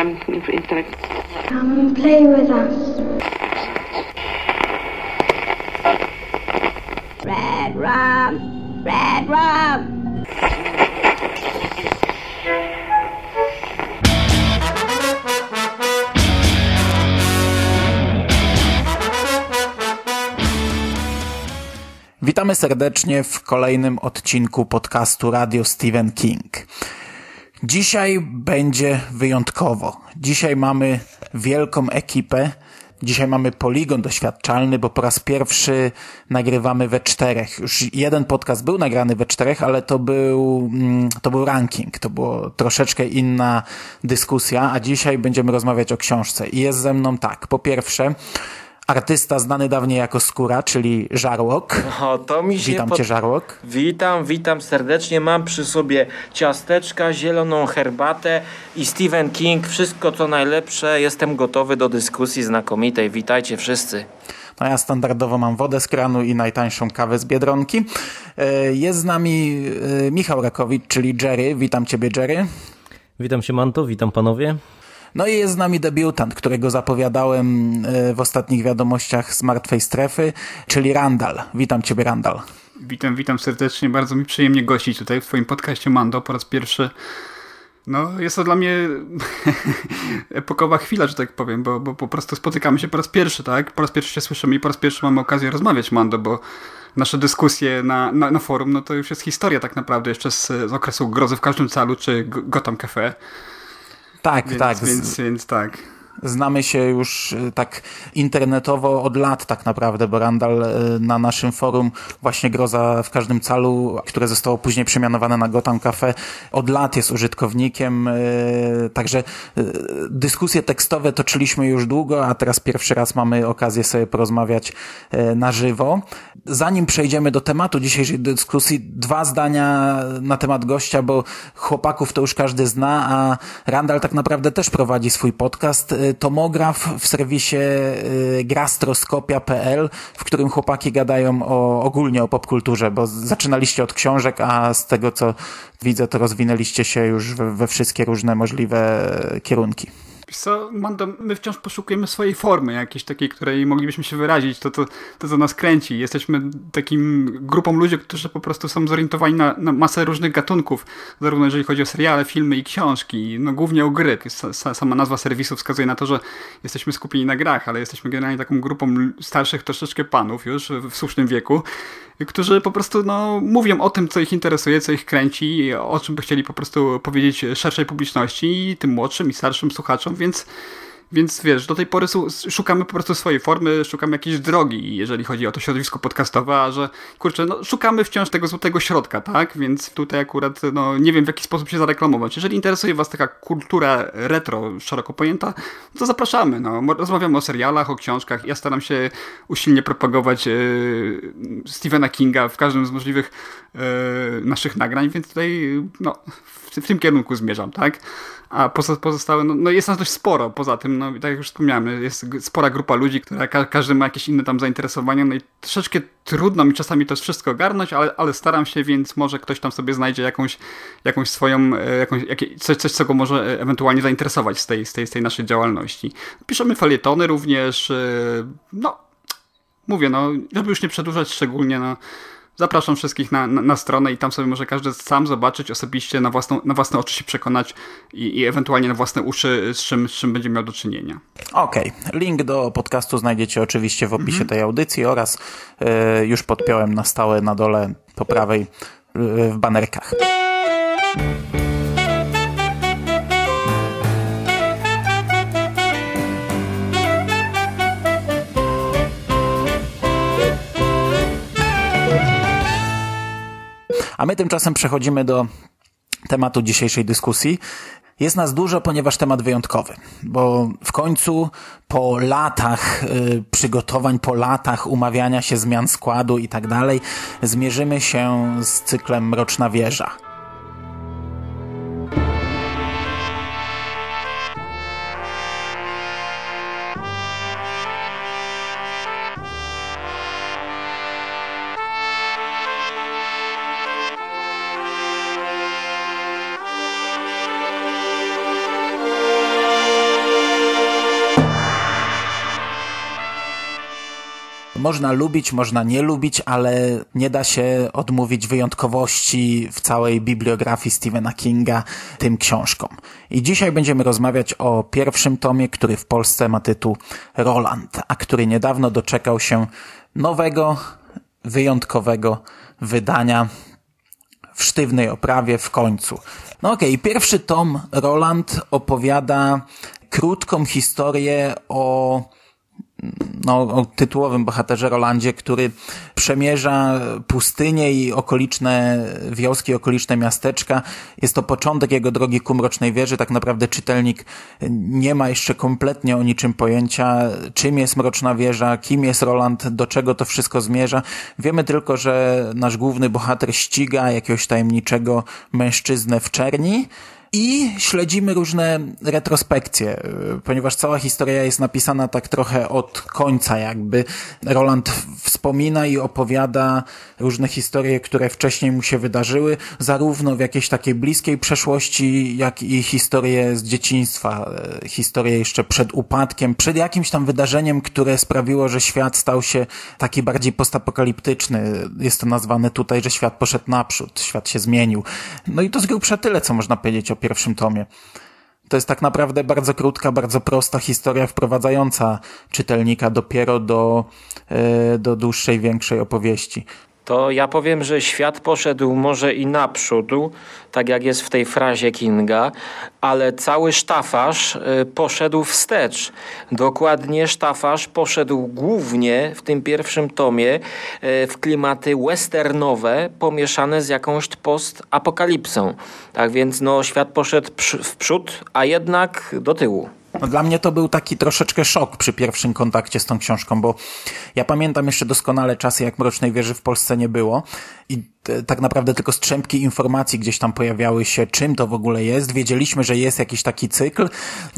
um, intellect. Come and play with us. Red rum! Red rum! Witamy serdecznie w kolejnym odcinku podcastu Radio Stephen King. Dzisiaj będzie wyjątkowo. Dzisiaj mamy wielką ekipę. Dzisiaj mamy poligon doświadczalny, bo po raz pierwszy nagrywamy we czterech. Już jeden podcast był nagrany we czterech, ale to był, mm, to był ranking. To było troszeczkę inna dyskusja, a dzisiaj będziemy rozmawiać o książce. I jest ze mną tak. Po pierwsze, artysta znany dawniej jako Skóra, czyli Żarłok. O, to mi się Witam pod- cię, Żarłok. Witam, witam serdecznie. Mam przy sobie ciasteczka, zieloną herbatę i Stephen King. Wszystko co najlepsze. Jestem gotowy do dyskusji znakomitej. Witajcie wszyscy. No ja standardowo mam wodę z kranu i najtańszą kawę z Biedronki. E, Jest z nami e, Michał Rakowicz, czyli Jerry. Witam ciebie, Jerry. Witam się Manto, witam panowie. No i jest z nami debiutant, którego zapowiadałem e, w ostatnich wiadomościach z martwej strefy, czyli Randall. Witam ciebie, Randall. Witam, witam serdecznie. Bardzo mi przyjemnie gościć tutaj w twoim podcaście Mando po raz pierwszy. No, jest to dla mnie epokowa chwila, że tak powiem, bo, bo po prostu spotykamy się po raz pierwszy, tak? Po raz pierwszy się słyszymy i po raz pierwszy mamy okazję rozmawiać, Mando, bo nasze dyskusje na, na, na forum, no to już jest historia tak naprawdę jeszcze z, z okresu Grozy w każdym calu, czy Gotham Cafe. Tak, Więc, tak. więc, więc tak. Znamy się już e, tak internetowo od lat tak naprawdę, bo Randall e, na naszym forum właśnie Groza w każdym calu, które zostało później przemianowane na Gotham Cafe, od lat jest użytkownikiem, e, także dyskusje tekstowe toczyliśmy już długo, a teraz pierwszy raz mamy okazję sobie porozmawiać na żywo. Zanim przejdziemy do tematu dzisiejszej dyskusji, dwa zdania na temat gościa, bo chłopaków to już każdy zna, a Randall tak naprawdę też prowadzi swój podcast y, Tomograf w serwisie y, grastroskopia.pl, w którym chłopaki gadają o, ogólnie o popkulturze, bo zaczynaliście od książek, a z tego co widzę, to rozwinęliście się już we, we wszystkie różne możliwe kierunki. Co, Mando, my wciąż poszukujemy swojej formy, jakiejś takiej, której moglibyśmy się wyrazić, to, to, to co nas kręci. Jesteśmy takim grupą ludzi, którzy po prostu są zorientowani na, na masę różnych gatunków, zarówno jeżeli chodzi o seriale, filmy i książki, no głównie o gry. Sa- sa- Sama nazwa serwisu wskazuje na to, że jesteśmy skupieni na grach, ale jesteśmy generalnie taką grupą starszych troszeczkę panów już w słusznym wieku, którzy po prostu no, mówią o tym, co ich interesuje, co ich kręci, o czym by chcieli po prostu powiedzieć szerszej publiczności, tym młodszym i starszym słuchaczom, więc, więc wiesz, do tej pory szukamy po prostu swojej formy, szukamy jakiejś drogi, jeżeli chodzi o to środowisko podcastowe, a że kurczę, no, szukamy wciąż tego złotego środka, tak? Więc tutaj akurat no, nie wiem w jaki sposób się zareklamować. Jeżeli interesuje Was taka kultura retro szeroko pojęta, to zapraszamy. No. Rozmawiamy o serialach, o książkach. Ja staram się usilnie propagować e, Stephena Kinga w każdym z możliwych e, naszych nagrań, więc tutaj no, w, tym kierunku zmierzam, tak? A pozostałe, no, no jest nas dość sporo poza tym, no tak jak już wspomniałem, jest spora grupa ludzi, która ka każdy ma jakieś inne tam zainteresowania, no i troszeczkę trudno mi czasami to wszystko ogarnąć, ale, ale staram się, więc może ktoś tam sobie znajdzie jakąś, jakąś swoją, e, jakąś, coś, coś, co go może e, ewentualnie zainteresować z tej, z tej, z tej naszej działalności. Piszemy felietony również, e, no mówię, no, żeby już nie przedłużać szczególnie, no, zapraszam wszystkich na, na, na stronę i tam sobie może każdy sam zobaczyć osobiście, na, własną, na własne oczy się przekonać i, i ewentualnie na własne uszy, z czym, z czym będzie miał do czynienia. Okej, link do podcastu znajdziecie oczywiście w opisie tej audycji oraz e, już podpiąłem na stałe na dole po prawej e, w banerkach. A my tymczasem przechodzimy do tematu dzisiejszej dyskusji. Jest nas dużo, ponieważ temat wyjątkowy, bo w końcu po latach y, przygotowań, po latach umawiania się zmian składu i tak dalej, zmierzymy się z cyklem Mroczna Wieża. Można lubić, można nie lubić, ale nie da się odmówić wyjątkowości w całej bibliografii Stephena Kinga tym książkom. I dzisiaj będziemy rozmawiać o pierwszym tomie, który w Polsce ma tytuł Roland, a który niedawno doczekał się nowego, wyjątkowego wydania w sztywnej oprawie w końcu. No okej, okay, pierwszy tom Roland opowiada krótką historię o no, o tytułowym bohaterze Rolandzie, który przemierza pustynię i okoliczne wioski, okoliczne miasteczka. Jest to początek jego drogi ku Mrocznej Wieży. Tak naprawdę czytelnik nie ma jeszcze kompletnie o niczym pojęcia, czym jest Mroczna Wieża, kim jest Roland, do czego to wszystko zmierza. Wiemy tylko, że nasz główny bohater ściga jakiegoś tajemniczego mężczyznę w czerni, i śledzimy różne retrospekcje, ponieważ cała historia jest napisana tak trochę od końca, jakby Roland wspomina i opowiada różne historie, które wcześniej mu się wydarzyły, zarówno w jakiejś takiej bliskiej przeszłości, jak i historie z dzieciństwa, historie jeszcze przed upadkiem, przed jakimś tam wydarzeniem, które sprawiło, że świat stał się taki bardziej postapokaliptyczny. Jest to nazwane tutaj, że świat poszedł naprzód, świat się zmienił. No i to z grubsza tyle, co można powiedzieć o pierwszym tomie. To jest tak naprawdę bardzo krótka, bardzo prosta historia wprowadzająca czytelnika dopiero do, e, do dłuższej, większej opowieści to ja powiem, że świat poszedł może i naprzód, tak jak jest w tej frazie Kinga, ale cały sztafasz y, poszedł wstecz. Dokładnie sztafasz poszedł głównie w tym pierwszym tomie y, w klimaty westernowe pomieszane z jakąś post-apokalipsą. Tak więc no, świat poszedł w przód, a jednak do tyłu. No dla mnie to był taki troszeczkę szok przy pierwszym kontakcie z tą książką, bo ja pamiętam jeszcze doskonale czasy, jak Mrocznej Wieży w Polsce nie było i tak naprawdę tylko strzępki informacji gdzieś tam pojawiały się, czym to w ogóle jest. Wiedzieliśmy, że jest jakiś taki cykl,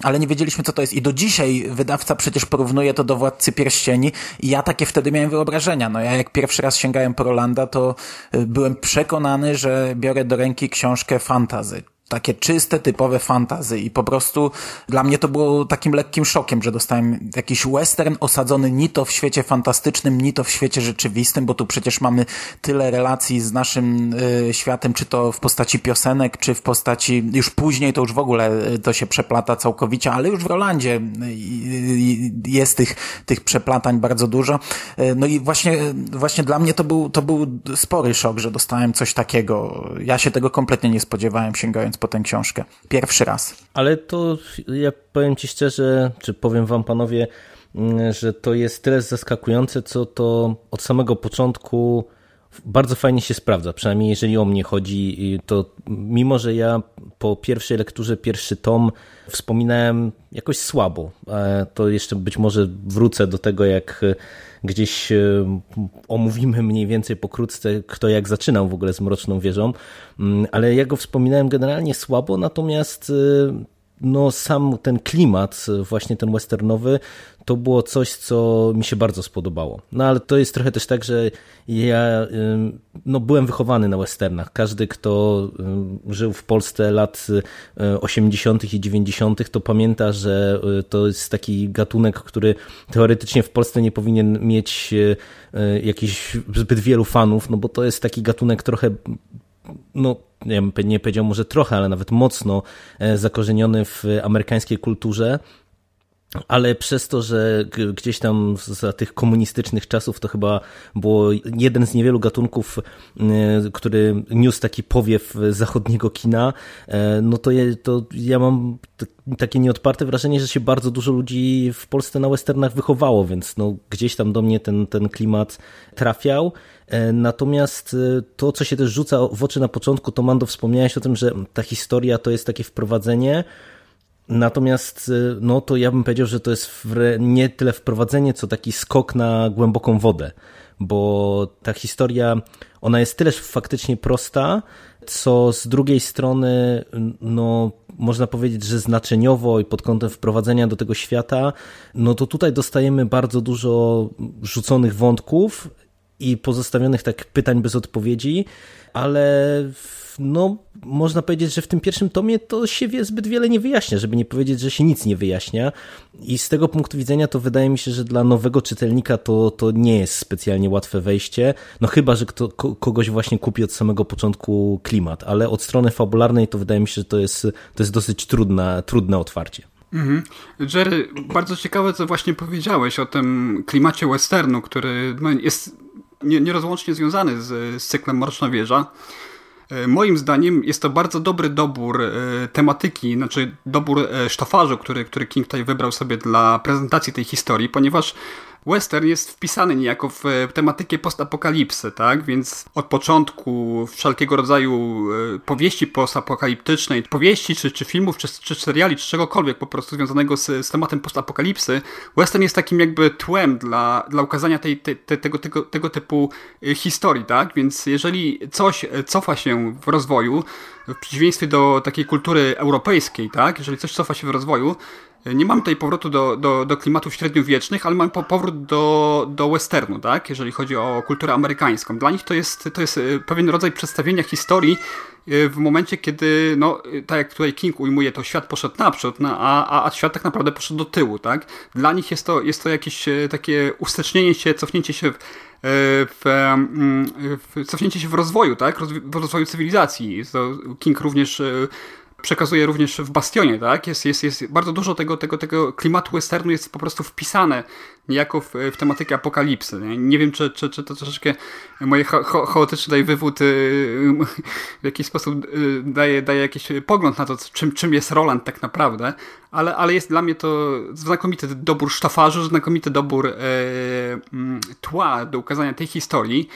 ale nie wiedzieliśmy, co to jest. I do dzisiaj wydawca przecież porównuje to do Władcy Pierścieni i ja takie wtedy miałem wyobrażenia. No ja jak pierwszy raz sięgałem po Rolanda, to y, byłem przekonany, że biorę do ręki książkę fantazy takie czyste, typowe fantazy i po prostu dla mnie to było takim lekkim szokiem, że dostałem jakiś western osadzony ni to w świecie fantastycznym, ni to w świecie rzeczywistym, bo tu przecież mamy tyle relacji z naszym y, światem, czy to w postaci piosenek, czy w postaci, już później to już w ogóle y, to się przeplata całkowicie, ale już w Rolandzie y, y, jest tych, tych przeplatań bardzo dużo. No i właśnie, właśnie dla mnie to był, to był spory szok, że dostałem coś takiego. Ja się tego kompletnie nie spodziewałem, sięgając po tę książkę. Pierwszy raz. Ale to ja powiem Ci szczerze, czy powiem Wam panowie, mm, że to jest tyle zaskakujące, co to od samego początku bardzo fajnie się sprawdza, przynajmniej jeżeli o mnie chodzi, to mimo, że ja po pierwszej lekturze pierwszy tom wspominałem jakoś słabo, to jeszcze być może wrócę do tego, jak gdzieś e, omówimy mniej więcej pokrótce, kto jak zaczynał w ogóle z Mroczną Wieżą, mm, ale ja go wspominałem generalnie słabo, natomiast e, no sam ten klimat, właśnie ten westernowy, to było coś, co mi się bardzo spodobało. No ale to jest trochę też tak, że ja no, byłem wychowany na westernach. Każdy, kto żył w Polsce lat 80. i 90., to pamięta, że y, to jest taki gatunek, który teoretycznie w Polsce nie powinien mieć y, jakichś zbyt wielu fanów, no bo to jest taki gatunek trochę no, nie, nie powiedział może trochę, ale nawet mocno e, zakorzeniony w amerykańskiej kulturze ale przez to, że gdzieś tam za tych komunistycznych czasów to chyba było jeden z niewielu gatunków, który niósł taki powiew zachodniego kina, e, no to, je, to ja mam takie nieodparte wrażenie, że się bardzo dużo ludzi w Polsce na westernach wychowało, więc no gdzieś tam do mnie ten, ten klimat trafiał. E, natomiast e, to, co się też rzuca w oczy na początku, to Mando wspomniałeś o tym, że ta historia to jest takie wprowadzenie, Natomiast, y, no to ja bym powiedział, że to jest nie tyle wprowadzenie, co taki skok na głęboką wodę, bo ta historia, ona jest tyleż faktycznie prosta, co z drugiej strony, no, można powiedzieć, że znaczeniowo i pod kątem wprowadzenia do tego świata, no to tutaj dostajemy bardzo dużo rzuconych wątków i pozostawionych tak pytań bez odpowiedzi, ale no, można powiedzieć, że w tym pierwszym tomie to się wie zbyt wiele nie wyjaśnia, żeby nie powiedzieć, że się nic nie wyjaśnia. I z tego punktu widzenia to wydaje mi się, że dla nowego czytelnika to, to nie jest specjalnie łatwe wejście. No chyba, że kto, kogoś właśnie kupi od samego początku klimat, ale od strony fabularnej to wydaje mi się, że to jest, to jest dosyć trudne, trudne otwarcie. Mhm. Jerry, bardzo ciekawe, co właśnie powiedziałeś o tym klimacie westernu, który no, jest nierozłącznie związany z, z cyklem Mroczna Wieża. E, moim zdaniem jest to bardzo dobry dobór e, tematyki, znaczy dobór e, sztofarzu, który, który King tutaj wybrał sobie dla prezentacji tej historii, ponieważ western jest wpisany niejako w tematykę postapokalipsy, tak? Więc od początku wszelkiego rodzaju powieści postapokaliptycznej, powieści, czy, czy filmów, czy, czy seriali, czy czegokolwiek po prostu związanego z, z tematem postapokalipsy, western jest takim jakby tłem dla, dla ukazania tej, te, te, tego, tego, tego typu historii, tak? Więc jeżeli coś cofa się w rozwoju, w przeciwieństwie do takiej kultury europejskiej, tak? Jeżeli coś cofa się w rozwoju, nie mamy tutaj powrotu do, do, do klimatów średniowiecznych, ale mamy powrót do, do westernu, tak? jeżeli chodzi o kulturę amerykańską. Dla nich to jest, to jest e, pewien rodzaj przedstawienia historii e, w momencie, kiedy, no, tak jak tutaj King ujmuje, to świat poszedł naprzód, no, a, a, świat tak naprawdę poszedł do tyłu. Tak? Dla nich jest to, jest to jakieś takie ustecznienie się, cofnięcie się w, w, mm, w, cofnięcie się w rozwoju, tak? w rozwoju cywilizacji. King również przekazuje również w Bastionie, tak? Jest, jest, jest bardzo dużo tego, tego, tego klimatu westernu jest po prostu wpisane niejako w, w tematykę apokalipsy. Nie, nie wiem, czy, czy, czy to troszeczkę moje cha chaotyczny tutaj wywód y, w jakiś sposób y, daje, daje jakiś pogląd na to, czym, czym jest Roland tak naprawdę, ale, ale jest dla mnie to znakomity dobór sztafarzu, znakomity dobór e, mm, tła do ukazania tej historii.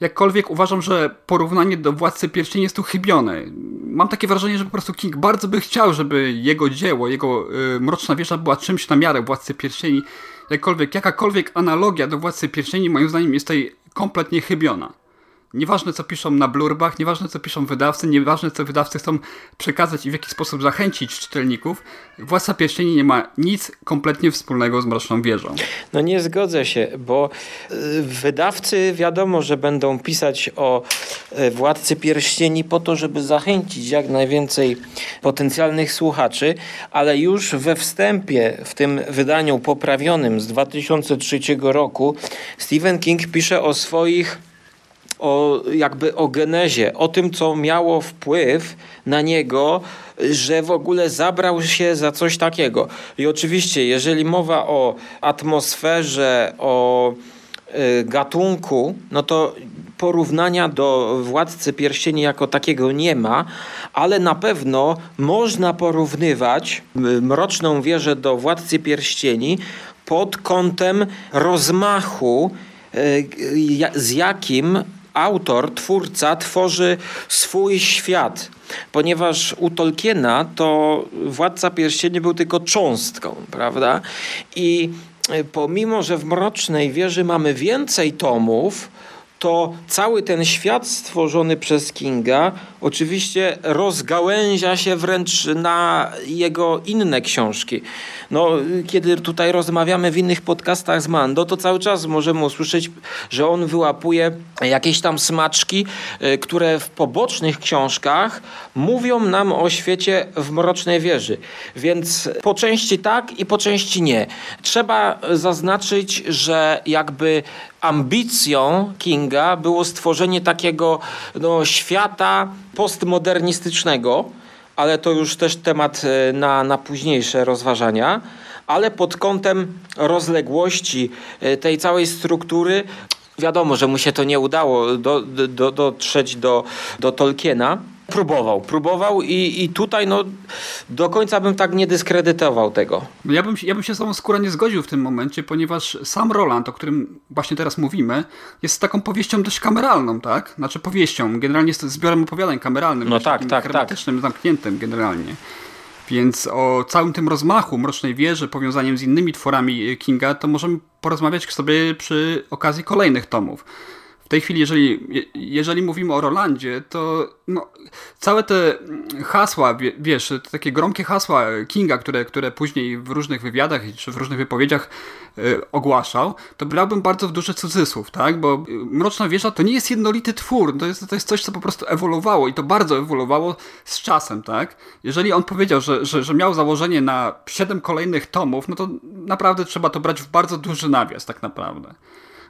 Jakkolwiek uważam, że porównanie do Władcy Pierścieni jest tu chybione. Mam takie wrażenie, że po prostu King bardzo by chciał, żeby jego dzieło, jego y, Mroczna Wieża była czymś na miarę Władcy Pierścieni. Jakkolwiek, jakakolwiek analogia do Władcy Pierścieni moim zdaniem jest tutaj kompletnie chybiona. Nieważne co piszą na blurbach, nieważne co piszą wydawcy, nieważne co wydawcy chcą przekazać i w jaki sposób zachęcić czytelników, Władca Pierścieni nie ma nic kompletnie wspólnego z Mroczną Wieżą. No nie zgodzę się, bo y, wydawcy wiadomo, że będą pisać o y, Władcy Pierścieni po to, żeby zachęcić jak najwięcej potencjalnych słuchaczy, ale już we wstępie w tym wydaniu poprawionym z 2003 roku Stephen King pisze o swoich o, jakby o genezie, o tym, co miało wpływ na niego, że w ogóle zabrał się za coś takiego. I oczywiście, jeżeli mowa o atmosferze, o y, gatunku, no to porównania do Władcy Pierścieni jako takiego nie ma, ale na pewno można porównywać y, Mroczną Wieżę do Władcy Pierścieni pod kątem rozmachu, y, z jakim autor, twórca tworzy swój świat. Ponieważ u Tolkiena to Władca Pierścieni był tylko cząstką, prawda? I e, pomimo, że w Mrocznej Wieży mamy więcej tomów, to cały ten świat stworzony przez Kinga oczywiście rozgałęzia się wręcz na jego inne książki. No, kiedy tutaj rozmawiamy w innych podcastach z Mando, to cały czas możemy usłyszeć, że on wyłapuje jakieś tam smaczki, y, które w pobocznych książkach mówią nam o świecie w Mrocznej Wieży. Więc po części tak i po części nie. Trzeba zaznaczyć, że jakby ambicją Kinga było stworzenie takiego no, świata postmodernistycznego, ale to już też temat e, na, na późniejsze rozważania. Ale pod kątem rozległości e, tej całej struktury, wiadomo, że mu się to nie udało do, do, dotrzeć do, do Tolkiena. Próbował, próbował i, i tutaj no, do końca bym tak nie dyskredytował tego. Ja bym, ja bym się z tą skórą nie zgodził w tym momencie, ponieważ sam Roland, o którym właśnie teraz mówimy, jest taką powieścią dość kameralną, tak? Znaczy powieścią, generalnie jest zbiorem opowiadań kameralnym, no tak, tak, hermetycznym, tak. zamkniętym generalnie. Więc o całym tym rozmachu Mrocznej Wieży, powiązaniem z innymi tworami Kinga, to możemy porozmawiać sobie przy okazji kolejnych tomów w tej chwili, jeżeli, jeżeli mówimy o Rolandzie, to no, całe te hasła, wiesz, te takie gromkie hasła Kinga, które, które później w różnych wywiadach czy w różnych wypowiedziach y, ogłaszał, to brałbym bardzo w duży cudzysłów, tak? Bo Mroczna Wieża to nie jest jednolity twór, to jest, to jest coś, co po prostu ewoluowało i to bardzo ewoluowało z czasem, tak? Jeżeli on powiedział, że, że, że miał założenie na siedem kolejnych tomów, no to naprawdę trzeba to brać w bardzo duży nawias, tak naprawdę.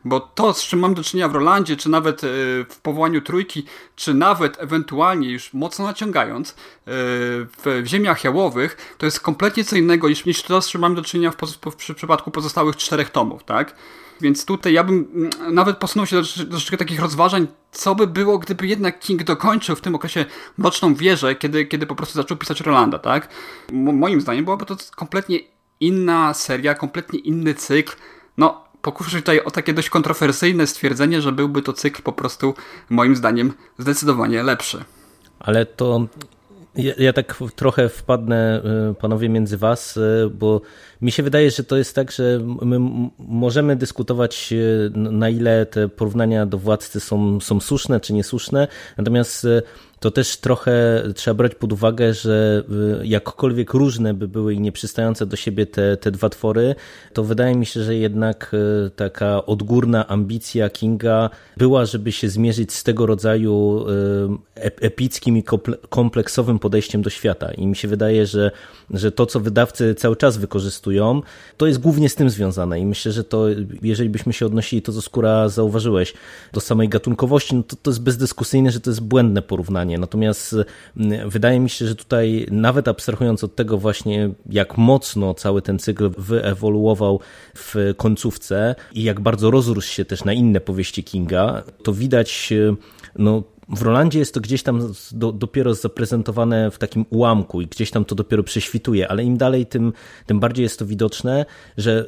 Bo to, z czym mam do czynienia w Rolandzie, czy nawet e, w powołaniu trójki, czy nawet ewentualnie już mocno naciągając e, w ziemiach jałowych, to jest kompletnie co innego niż, niż to, z czym mam do czynienia w, w, w przypadku pozostałych czterech tomów, tak? Więc tutaj ja bym nawet posunął się do, troszeczkę takich rozważań, co by było, gdyby jednak King dokończył w tym okresie Mroczną Wieżę, kiedy, kiedy po prostu zaczął pisać Rolanda, tak? moim zdaniem byłaby to kompletnie inna seria, kompletnie inny cykl. No, pokuszę tutaj o takie dość kontrowersyjne stwierdzenie, że byłby to cykl po prostu moim zdaniem zdecydowanie lepszy. Ale to ja, ja, tak trochę wpadnę, y, panowie, między was, y, bo mi się wydaje, że to jest tak, że my możemy dyskutować, y, na ile te porównania do władcy są, są słuszne czy niesłuszne, natomiast to też trochę trzeba brać pod uwagę, że y, jakkolwiek różne by były i nieprzystające do siebie te, te dwa twory, to wydaje mi się, że jednak taka odgórna ambicja Kinga była, żeby się zmierzyć z tego rodzaju epickim i kompleksowym podejściem do świata. I mi się wydaje, że, że to, co wydawcy cały czas wykorzystują, to jest głównie z tym związane. I myślę, że to, jeżeli byśmy się odnosili, to co skóra zauważyłeś, do samej gatunkowości, no to, to jest bezdyskusyjne, że to jest błędne porównanie Natomiast mm, wydaje mi się, że tutaj nawet abstrahując od tego właśnie, jak mocno cały ten cykl wyewoluował w końcówce i jak bardzo rozrósł się też na inne powieści Kinga, to widać no, w Rolandzie jest to gdzieś tam do, dopiero zaprezentowane w takim ułamku i gdzieś tam to dopiero prześwituje, ale im dalej, tym, tym bardziej jest to widoczne, że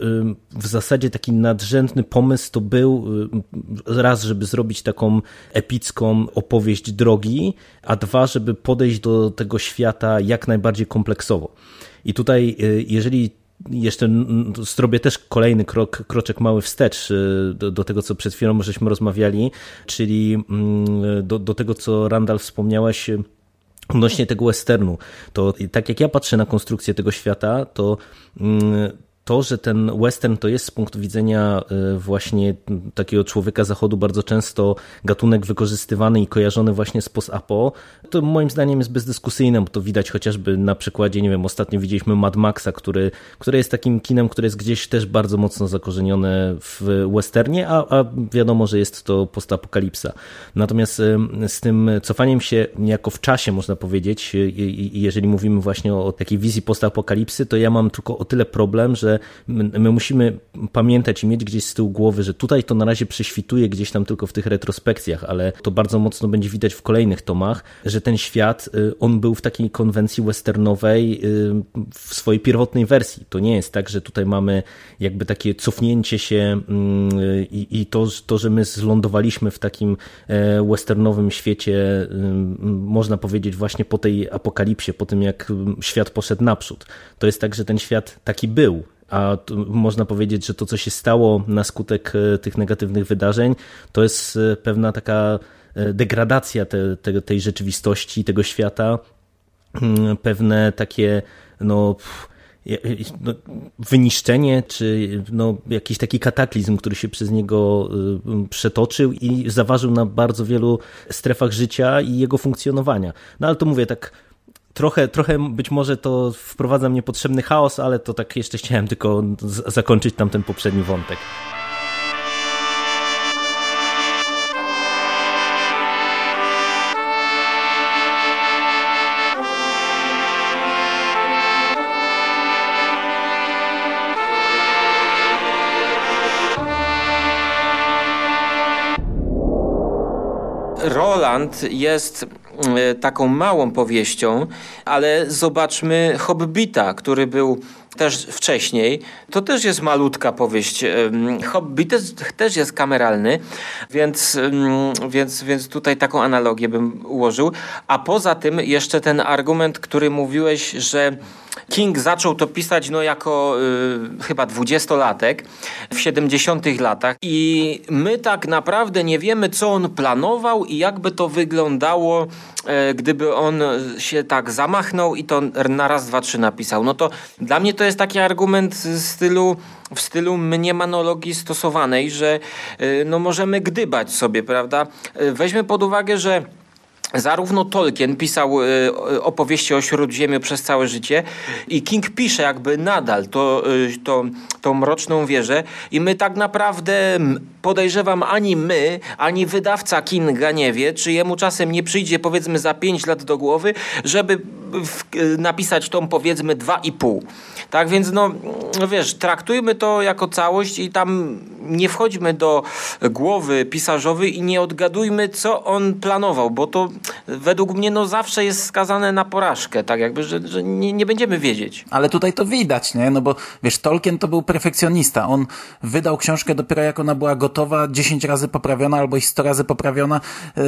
w zasadzie taki nadrzędny pomysł to był raz, żeby zrobić taką epicką opowieść drogi, a dwa, żeby podejść do tego świata jak najbardziej kompleksowo. I tutaj, y, jeżeli jeszcze zrobię też kolejny krok, kroczek mały wstecz y, do, do tego, co przed chwilą żeśmy rozmawiali, czyli mm, do, do tego, co Randall wspomniałaś y, odnośnie tego westernu. To tak jak ja patrzę na konstrukcję tego świata, to mm, to, że ten western to jest z punktu widzenia e, właśnie takiego człowieka zachodu bardzo często gatunek wykorzystywany i kojarzony właśnie z post-apo, to moim zdaniem jest bezdyskusyjne, bo to widać chociażby na przykładzie, nie wiem, ostatnio widzieliśmy Mad Maxa, który, który jest takim kinem, które jest gdzieś też bardzo mocno zakorzenione w westernie, a, a wiadomo, że jest to postapokalipsa. Natomiast e, z tym cofaniem się niejako w czasie, można powiedzieć, i jeżeli mówimy właśnie o takiej wizji postapokalipsy, to ja mam tylko o tyle problem, że my, my, musimy pamiętać i mieć gdzieś z tyłu głowy, że tutaj to na razie prześwituje gdzieś tam tylko w tych retrospekcjach, ale to bardzo mocno będzie widać w kolejnych tomach, że ten świat, y, on był w takiej konwencji westernowej y, w swojej pierwotnej wersji. To nie jest tak, że tutaj mamy jakby takie cofnięcie się mm, i, to, to, że my zlądowaliśmy w takim e, westernowym świecie, y, można powiedzieć właśnie po tej apokalipsie, po tym jak świat poszedł naprzód. To jest tak, że ten świat taki był a można powiedzieć, że to, co się stało na skutek e, tych negatywnych wydarzeń, to jest e, pewna taka e, degradacja te, te, tej rzeczywistości, tego świata, mm, pewne takie no, no, wyniszczenie, czy no, jakiś taki kataklizm, który się przez niego przetoczył i zaważył na bardzo wielu strefach życia i jego funkcjonowania. No ale to mówię tak Trochę, trochę być może to wprowadza mnie potrzebny chaos, ale to tak jeszcze chciałem tylko zakończyć tam ten poprzedni wątek. Roland jest taką małą powieścią, ale zobaczmy Hobbita, który był też wcześniej. To też jest malutka powieść. Hobbit też jest kameralny, więc, więc, więc tutaj taką analogię bym ułożył. A poza tym jeszcze ten argument, który mówiłeś, że King zaczął to pisać no, jako y, chyba dwudziestolatek w 70 latach i my tak naprawdę nie wiemy, co on planował i jakby to wyglądało, gdyby on się tak zamachnął i to na raz, dwa, trzy napisał. No to dla mnie to jest taki argument w stylu w stylu mniemanologii stosowanej, że y, no możemy gdybać sobie, prawda? Y, weźmy pod uwagę, że Zarówno Tolkien pisał y, opowieści o Śródziemiu przez całe życie i King pisze jakby nadal to, y, to, tą mroczną wieżę i my tak naprawdę podejrzewam ani my, ani wydawca Kinga nie wie, czy jemu czasem nie przyjdzie powiedzmy za pięć lat do głowy, żeby w, napisać tą powiedzmy dwa i pół. Tak więc no, no wiesz, traktujmy to jako całość i tam nie wchodźmy do głowy pisarzowej i nie odgadujmy, co on planował, bo to według mnie no zawsze jest skazane na porażkę, tak jakby, że, że nie, nie będziemy wiedzieć. Ale tutaj to widać, nie? No bo wiesz, Tolkien to był perfekcjonista. On wydał książkę dopiero jak ona była gotowa, 10 razy poprawiona albo i 100 razy poprawiona. Yy,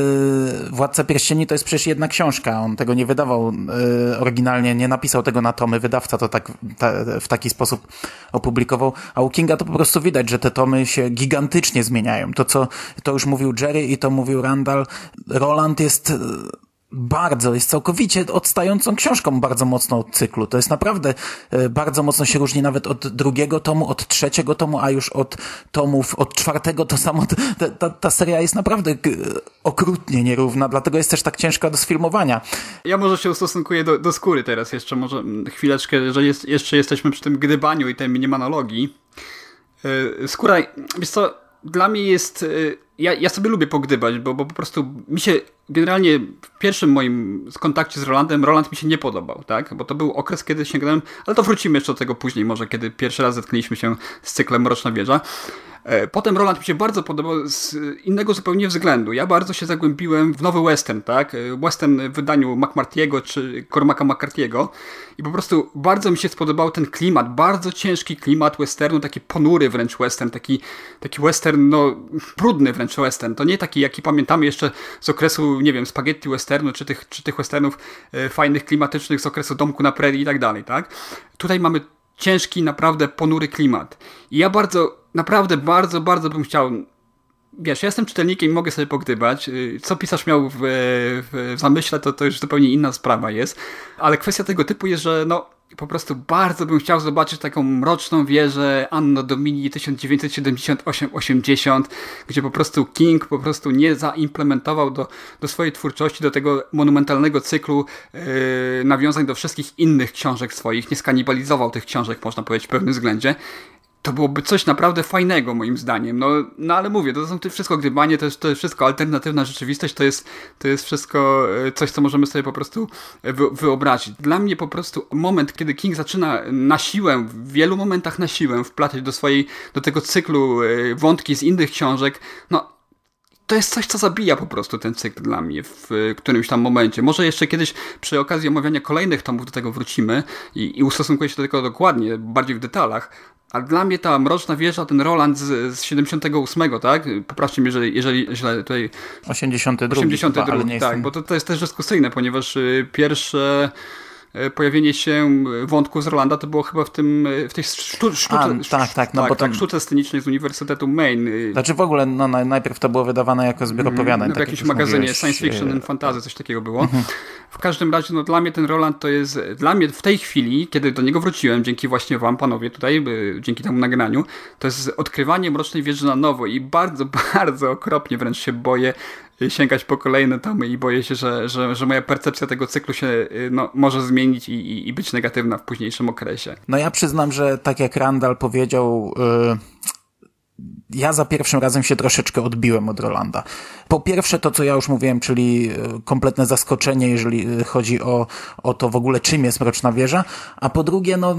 Władca Pierścieni to jest przecież jedna książka. On tego nie wydawał yy, oryginalnie, nie napisał tego na tomy. Wydawca to tak ta, w taki sposób opublikował. A u Kinga to po prostu widać, że te tomy się gigantycznie zmieniają. To, co to już mówił Jerry i to mówił Randall. Roland jest bardzo, jest całkowicie odstającą książką bardzo mocno od cyklu. To jest naprawdę e, bardzo mocno się różni nawet od drugiego tomu, od trzeciego tomu, a już od tomów, od czwartego to samo. Ta, ta, ta seria jest naprawdę okrutnie nierówna, dlatego jest też tak ciężka do sfilmowania. Ja może się ustosunkuję do, do skóry teraz jeszcze, może chwileczkę, że jest, jeszcze jesteśmy przy tym gdybaniu i tej minimanologii. E, skóra, wiesz co, dla mnie jest... E, ja, ja sobie lubię pogdybać, bo, bo po prostu mi się generalnie w pierwszym moim kontakcie z Rolandem, Roland mi się nie podobał, tak? Bo to był okres, kiedy sięgnąłem, ale to wrócimy jeszcze do tego później, może kiedy pierwszy raz zetknęliśmy się z cyklem Mroczna Wieża. E, potem Roland mi się bardzo podobał z innego zupełnie względu. Ja bardzo się zagłębiłem w nowy western, tak? E, western w wydaniu McMartiego czy Cormaca McCarthy'ego i po prostu bardzo mi się spodobał ten klimat, bardzo ciężki klimat westernu, taki ponury wręcz western, taki, taki western, no, brudny wręcz western. To nie taki, jaki pamiętamy jeszcze z okresu, nie wiem, spaghetti westernu, czy tych, czy tych westernów e, fajnych, klimatycznych z okresu Domku na Prairie i tak dalej, tak? Tutaj mamy ciężki, naprawdę ponury klimat. I ja bardzo, naprawdę bardzo, bardzo bym chciał wiesz, ja jestem czytelnikiem i mogę sobie pogdybać. Y, co pisarz miał w, w, zamyśle, to, to już zupełnie inna sprawa jest. Ale kwestia tego typu jest, że no, po prostu bardzo bym chciał zobaczyć taką mroczną wieżę Anno Domini 1978-80, gdzie po prostu King po prostu nie zaimplementował do, do swojej twórczości, do tego monumentalnego cyklu yy, nawiązań do wszystkich innych książek swoich, nie skanibalizował tych książek, można powiedzieć, w pewnym względzie to byłoby coś naprawdę fajnego moim zdaniem. No, no ale mówię, to są to wszystko gdybanie, to jest, to jest wszystko alternatywna rzeczywistość, to jest, to jest wszystko e, coś, co możemy sobie po prostu wy, wyobrazić. Dla mnie po prostu moment, kiedy King zaczyna na siłę, w wielu momentach na siłę wplatać do swojej, do tego cyklu e, wątki z innych książek, no to jest coś, co zabija po prostu ten cykl dla mnie w którymś tam momencie. Może jeszcze kiedyś przy okazji omawiania kolejnych tomów do tego wrócimy i, i ustosunkuję się do tego dokładnie, bardziej w detalach, ale dla mnie ta Mroczna Wieża, ten Roland z, z 78, tak? Poprawcie mnie, jeżeli, jeżeli źle tutaj... 82, 82 ale nie tak, jestem... bo to, to jest też dyskusyjne, ponieważ y, pierwsze pojawienie się wątku z Rolanda to było chyba w tym, e, w tej sztu, sztuce, A, tak, tak, no tak, bo tak, sztuce scenicznej z Uniwersytetu Maine. Znaczy w ogóle, no najpierw to było wydawane jako zbiór mhm. opowiadań. No, w tak jakimś magazynie mówiłeś. Science Fiction and Fantasy, coś takiego było. Mhm. W każdym razie, no dla mnie ten Roland to jest, dla mnie w tej chwili, kiedy do niego wróciłem, dzięki właśnie wam, panowie tutaj, dzięki temu nagraniu, to jest odkrywanie Mrocznej Wieży na nowo i bardzo, bardzo okropnie wręcz się boję, sięgać po kolejne tomy i boję się, że, że, że moja percepcja tego cyklu się y, no, może zmienić i, i, i być negatywna w późniejszym okresie. No ja przyznam, że tak jak Randall powiedział, yy ja za pierwszym razem się troszeczkę odbiłem od Rolanda. Po pierwsze to, co ja już mówiłem, czyli y, kompletne zaskoczenie, jeżeli y, chodzi o, o to w ogóle, czym jest Mroczna Wieża, a po drugie, no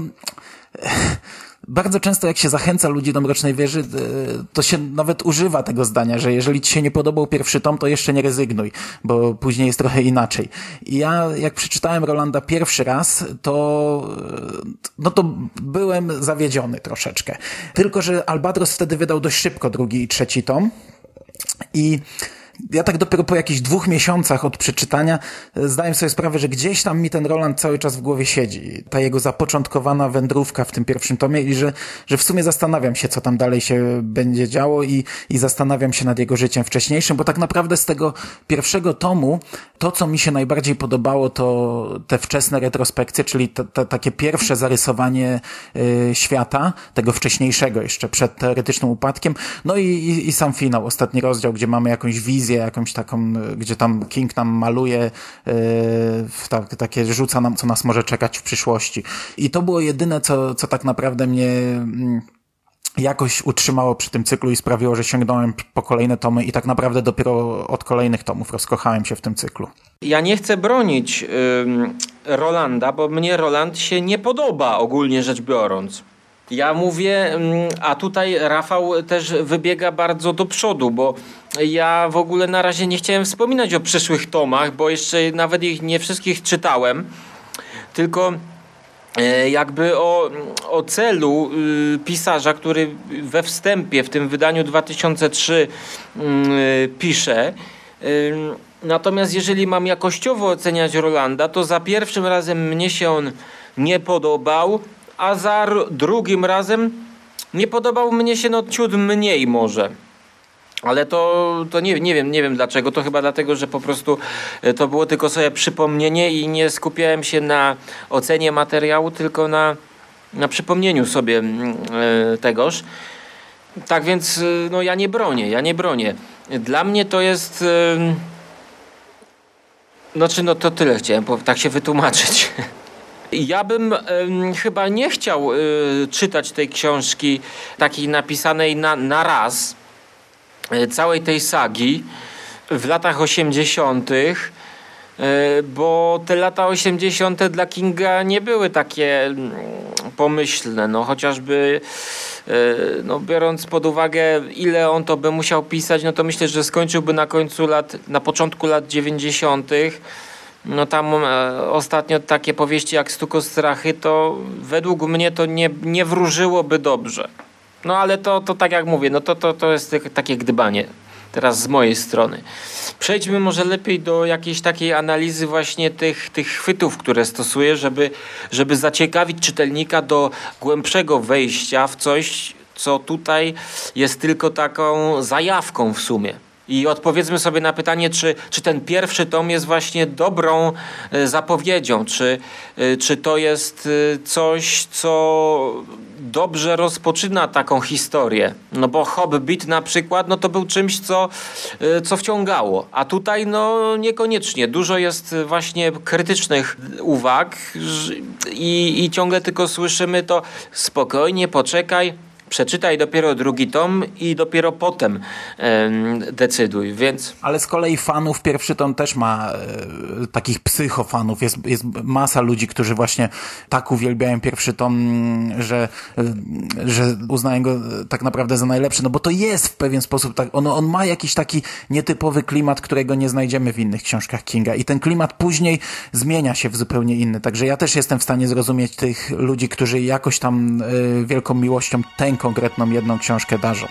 bardzo często jak się zachęca ludzi do Mrocznej Wieży, e, to się nawet używa tego zdania, że jeżeli ci się nie podobał pierwszy tom, to jeszcze nie rezygnuj, bo później jest trochę inaczej. I ja jak przeczytałem Rolanda pierwszy raz, to e, no to byłem zawiedziony troszeczkę. Tylko, że Albatros wtedy wydał dość szybko drugi i trzeci tom i ja tak dopiero po jakichś dwóch miesiącach od przeczytania e, zdałem sobie sprawę, że gdzieś tam mi ten Roland cały czas w głowie siedzi. Ta jego zapoczątkowana wędrówka w tym pierwszym tomie i że, że w sumie zastanawiam się, co tam dalej się będzie działo i, i zastanawiam się nad jego życiem wcześniejszym, bo tak naprawdę z tego pierwszego tomu to, co mi się najbardziej podobało, to te wczesne retrospekcje, czyli te, te, takie pierwsze zarysowanie y, świata, tego wcześniejszego jeszcze przed teoretycznym upadkiem, no i, i, i sam finał, ostatni rozdział, gdzie mamy jakąś wizję, jakąś taką, gdzie tam King nam maluje, yy, tak, takie rzuca nam, co nas może czekać w przyszłości. I to było jedyne, co, co tak naprawdę mnie mm, jakoś utrzymało przy tym cyklu i sprawiło, że sięgnąłem po kolejne tomy i tak naprawdę dopiero od kolejnych tomów rozkochałem się w tym cyklu. Ja nie chcę bronić yy, Rolanda, bo mnie Roland się nie podoba ogólnie rzecz biorąc. Ja mówię, a tutaj Rafał też wybiega bardzo do przodu, bo ja w ogóle na razie nie chciałem wspominać o przyszłych tomach, bo jeszcze nawet ich nie wszystkich czytałem, tylko e, jakby o, o celu y, pisarza, który we wstępie w tym wydaniu 2003 mm, pisze. Y, natomiast jeżeli mam jakościowo oceniać Rolanda, to za pierwszym razem mnie się on nie podobał, a za drugim razem nie podobał mnie się no ciut mniej może. Ale to, to nie, nie wiem, nie wiem dlaczego. To chyba dlatego, że po prostu e, to było tylko sobie przypomnienie i nie skupiałem się na ocenie materiału, tylko na, na przypomnieniu sobie mm, e, tegoż. Tak więc e, no ja nie bronię, ja nie bronię. Dla mnie to jest... Znaczy no to tyle chciałem tak się wytłumaczyć. Ja bym y, chyba nie chciał y, czytać tej książki takiej napisanej na, na raz, całej tej sagi w latach 80., y, bo te lata 80. dla Kinga nie były takie mm, pomyślne. No, chociażby y, no, biorąc pod uwagę, ile on to by musiał pisać, no to myślę, że skończyłby na końcu lat, na początku lat 90 no tam e, ostatnio takie powieści jak Stuko Strachy, to według mnie to nie, nie wróżyłoby dobrze. No ale to, to tak jak mówię, no to, to, to jest takie gdybanie teraz z mojej strony. Przejdźmy może lepiej do jakiejś takiej analizy właśnie tych, tych chwytów, które stosuję, żeby, żeby zaciekawić czytelnika do głębszego wejścia w coś, co tutaj jest tylko taką zajawką w sumie. I odpowiedzmy sobie na pytanie, czy, czy ten pierwszy tom jest właśnie dobrą e, zapowiedzią, czy, e, czy to jest e, coś, co dobrze rozpoczyna taką historię. No bo Hobbit na przykład, no to był czymś, co, co wciągało. A tutaj no niekoniecznie. Dużo jest właśnie krytycznych uwag i, i ciągle tylko słyszymy to spokojnie, poczekaj, przeczytaj dopiero drugi tom i dopiero potem e, decyduj, więc... Ale z kolei fanów pierwszy tom też ma e, takich psychofanów. Jest, jest masa ludzi, którzy właśnie tak uwielbiają pierwszy tom, że, e, że uznają go tak naprawdę za najlepszy, no bo to jest w pewien sposób tak, on, on ma jakiś taki nietypowy klimat, którego nie znajdziemy w innych książkach Kinga i ten klimat później zmienia się w zupełnie inny, także ja też jestem w stanie zrozumieć tych ludzi, którzy jakoś tam e, wielką miłością tęką konkretną jedną książkę darzą.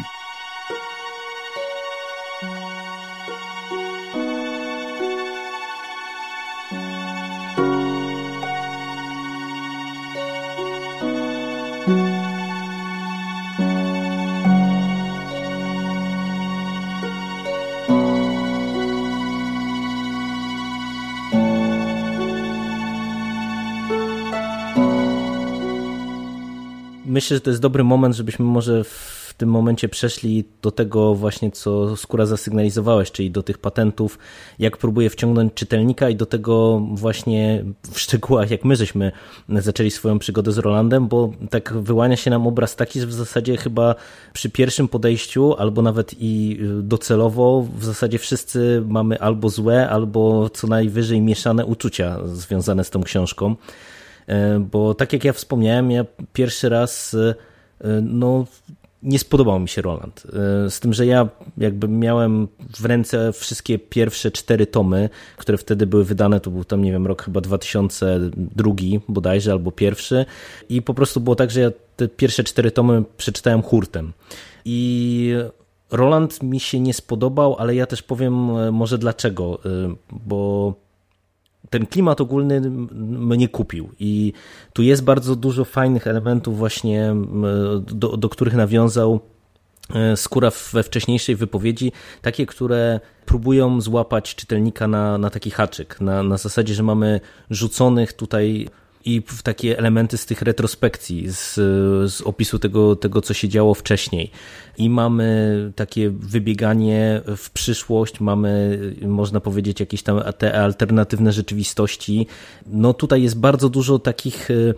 Myślę, że to jest dobry moment, żebyśmy może w tym momencie przeszli do tego właśnie, co Skóra zasygnalizowałeś, czyli do tych patentów, jak próbuje wciągnąć czytelnika i do tego właśnie w szczegółach, jak my żeśmy zaczęli swoją przygodę z Rolandem, bo tak wyłania się nam obraz taki, że w zasadzie chyba przy pierwszym podejściu, albo nawet i docelowo, w zasadzie wszyscy mamy albo złe, albo co najwyżej mieszane uczucia związane z tą książką. E, bo tak jak ja wspomniałem, ja pierwszy raz e, no, nie spodobał mi się Roland. E, z tym, że ja jakby miałem w ręce wszystkie pierwsze cztery tomy, które wtedy były wydane, to był tam, nie wiem, rok chyba 2002 bodajże, albo pierwszy i po prostu było tak, że ja te pierwsze cztery tomy przeczytałem hurtem. I Roland mi się nie spodobał, ale ja też powiem e, może dlaczego, bo ten klimat ogólny mnie kupił. I tu jest bardzo dużo fajnych elementów właśnie, do, do których nawiązał e, Skóra we wcześniejszej wypowiedzi, takie, które próbują złapać czytelnika na, na taki haczyk, na, na zasadzie, że mamy rzuconych tutaj i takie elementy z tych retrospekcji, z, z opisu tego, tego, co się działo wcześniej. I mamy takie wybieganie w przyszłość, mamy, można powiedzieć, jakieś tam te alternatywne rzeczywistości. No tutaj jest bardzo dużo takich, y,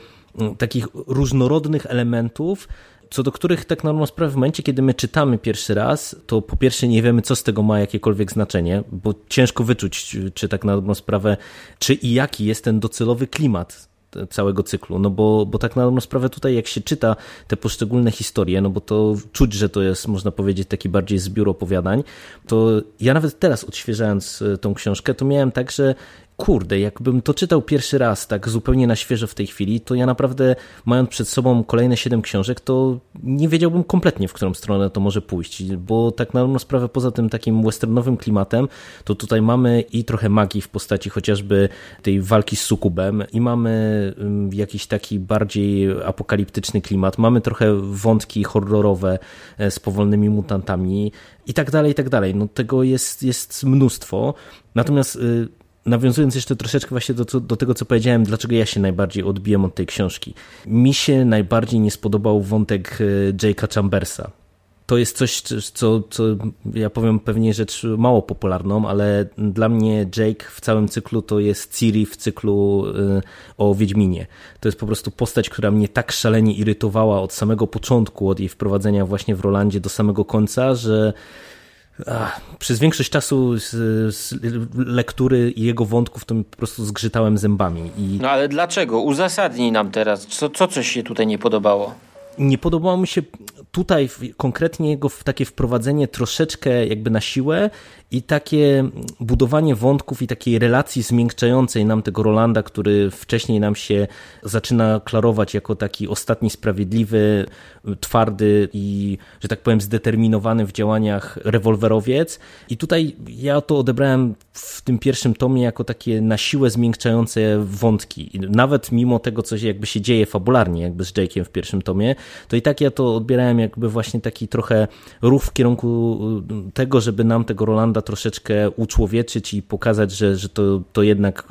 takich różnorodnych elementów, co do których tak na dobrą sprawę w momencie, kiedy my czytamy pierwszy raz, to po pierwsze nie wiemy, co z tego ma jakiekolwiek znaczenie, bo ciężko wyczuć, czy tak na dobrą sprawę, czy i jaki jest ten docelowy klimat całego cyklu, no bo, bo tak na dobrą sprawę tutaj jak się czyta te poszczególne historie, no bo to czuć, że to jest można powiedzieć taki bardziej zbiór opowiadań, to ja nawet teraz odświeżając e, tą książkę, to miałem tak, że kurde, jakbym to czytał pierwszy raz, tak zupełnie na świeżo w tej chwili, to ja naprawdę, mając przed sobą kolejne siedem książek, to nie wiedziałbym kompletnie, w którą stronę to może pójść, bo tak na dobrą sprawę, poza tym takim westernowym klimatem, to tutaj mamy i trochę magii w postaci chociażby tej walki z sukubem i mamy jakiś taki bardziej apokaliptyczny klimat, mamy trochę wątki horrorowe e, z powolnymi mutantami i tak dalej, i tak dalej. No tego jest, jest mnóstwo. Natomiast y, nawiązując jeszcze troszeczkę właśnie do, do, tego, co powiedziałem, dlaczego ja się najbardziej odbiłem od tej książki. Mi się najbardziej nie spodobał wątek e, Jake'a Chambersa. To jest coś, co, co ja powiem pewnie rzecz mało popularną, ale dla mnie Jake w całym cyklu to jest Ciri w cyklu e, o Wiedźminie. To jest po prostu postać, która mnie tak szalenie irytowała od samego początku, od jej wprowadzenia właśnie w Rolandzie do samego końca, że Ach, przez większość czasu z, z, lektury i jego wątków to po prostu zgrzytałem zębami. I... No ale dlaczego? Uzasadnij nam teraz. Co, co coś się tutaj nie podobało? Nie podobało mi się tutaj konkretnie jego takie wprowadzenie troszeczkę jakby na siłę i takie budowanie wątków i takiej relacji zmiękczającej nam tego Rolanda, który wcześniej nam się zaczyna klarować jako taki ostatni sprawiedliwy, twardy i, że tak powiem, zdeterminowany w działaniach rewolwerowiec. I tutaj ja to odebrałem w tym pierwszym tomie jako takie na siłę zmiękczające wątki. Nawet mimo tego, co się jakby się dzieje fabularnie, jakby z Jake'iem w pierwszym tomie, to i tak ja to odbierałem jakby właśnie taki trochę ruch w kierunku tego, żeby nam tego Rolanda troszeczkę uczłowieczyć i pokazać, że, że to, to jednak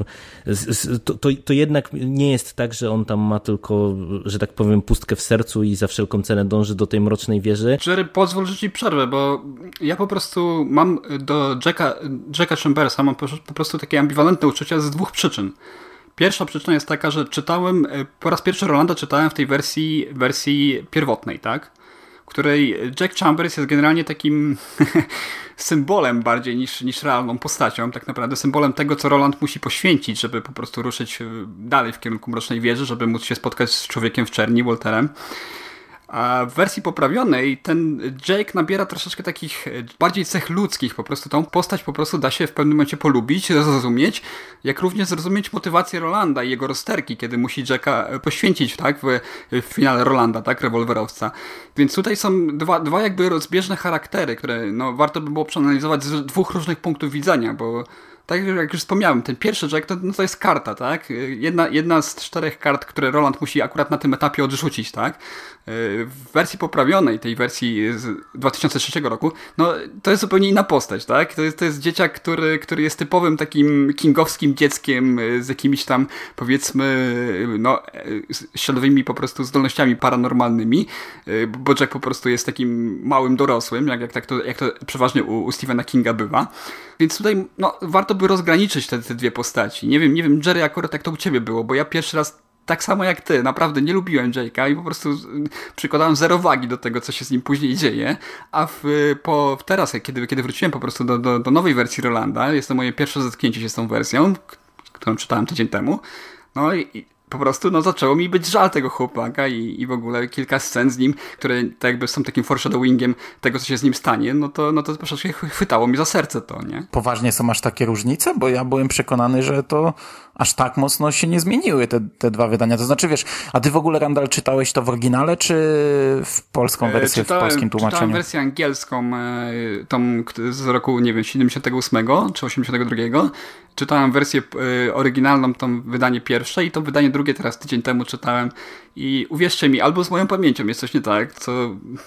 to, to, to jednak nie jest tak, że on tam ma tylko, że tak powiem, pustkę w sercu i za wszelką cenę dąży do tej mrocznej wieży. Jerry, pozwól, że ci przerwę, bo ja po prostu mam do Jacka, Jacka Chambersa mam po prostu takie ambiwalentne uczucia z dwóch przyczyn. Pierwsza przyczyna jest taka, że czytałem, e, po raz pierwszy Rolanda czytałem w tej wersji, wersji pierwotnej, tak? Której Jack Chambers jest generalnie takim symbolem bardziej niż, niż realną postacią, tak naprawdę symbolem tego, co Roland musi poświęcić, żeby po prostu ruszyć e, dalej w kierunku Mrocznej Wieży, żeby móc się spotkać z człowiekiem w czerni, Walterem. A w wersji poprawionej ten Jake nabiera troszeczkę takich e, bardziej cech ludzkich. Po prostu tą postać po prostu da się w pewnym momencie polubić, zrozumieć, jak również zrozumieć motywację Rolanda i jego rozterki, kiedy musi Jacka e, poświęcić tak, w, w finale Rolanda, tak, rewolwerowca. Więc tutaj są dwa, dwa jakby rozbieżne charaktery, które no, warto by było przeanalizować z dwóch różnych punktów widzenia, bo tak jak już wspomniałem, ten pierwszy Jack to, no to jest karta, tak? Jedna, jedna z czterech kart, które Roland musi akurat na tym etapie odrzucić, tak? W wersji poprawionej, tej wersji z 2003 roku, no to jest zupełnie inna postać, tak? To jest, to jest dzieciak, który, który jest typowym takim kingowskim dzieckiem z jakimiś tam, powiedzmy, no, śladowymi po prostu zdolnościami paranormalnymi, bo Jack po prostu jest takim małym dorosłym, jak, jak, tak to, jak to przeważnie u, u Stephena Kinga bywa. Więc tutaj no, warto by rozgraniczyć te, te dwie postaci. Nie wiem, nie wiem, Jerry, akurat jak to u ciebie było, bo ja pierwszy raz tak samo jak ty, naprawdę nie lubiłem Jake'a i po prostu przykładałem zero wagi do tego, co się z nim później dzieje, a w, po, teraz, kiedy, kiedy wróciłem po prostu do, do, do nowej wersji Rolanda, jest to moje pierwsze zetknięcie się z tą wersją, którą czytałem tydzień temu, no i po prostu no, zaczęło mi być żal tego chłopaka i, i w ogóle kilka scen z nim, które tak jakby są takim foreshadowingiem tego, co się z nim stanie, no to, no to troszeczkę chwytało mi za serce to, nie? Poważnie są aż takie różnice? Bo ja byłem przekonany, że to aż tak mocno się nie zmieniły te, te dwa wydania. To znaczy, wiesz, a ty w ogóle, Randall, czytałeś to w oryginale, czy w polską wersję, E, czytałem, w polskim tłumaczeniu? Czytałem wersję angielską, e, tą z roku, nie wiem, 78 czy 82. Czytałem wersję e, oryginalną, to wydanie pierwsze i to wydanie drugie teraz tydzień temu czytałem i uwierzcie mi, albo z moją pamięcią jest coś nie tak, co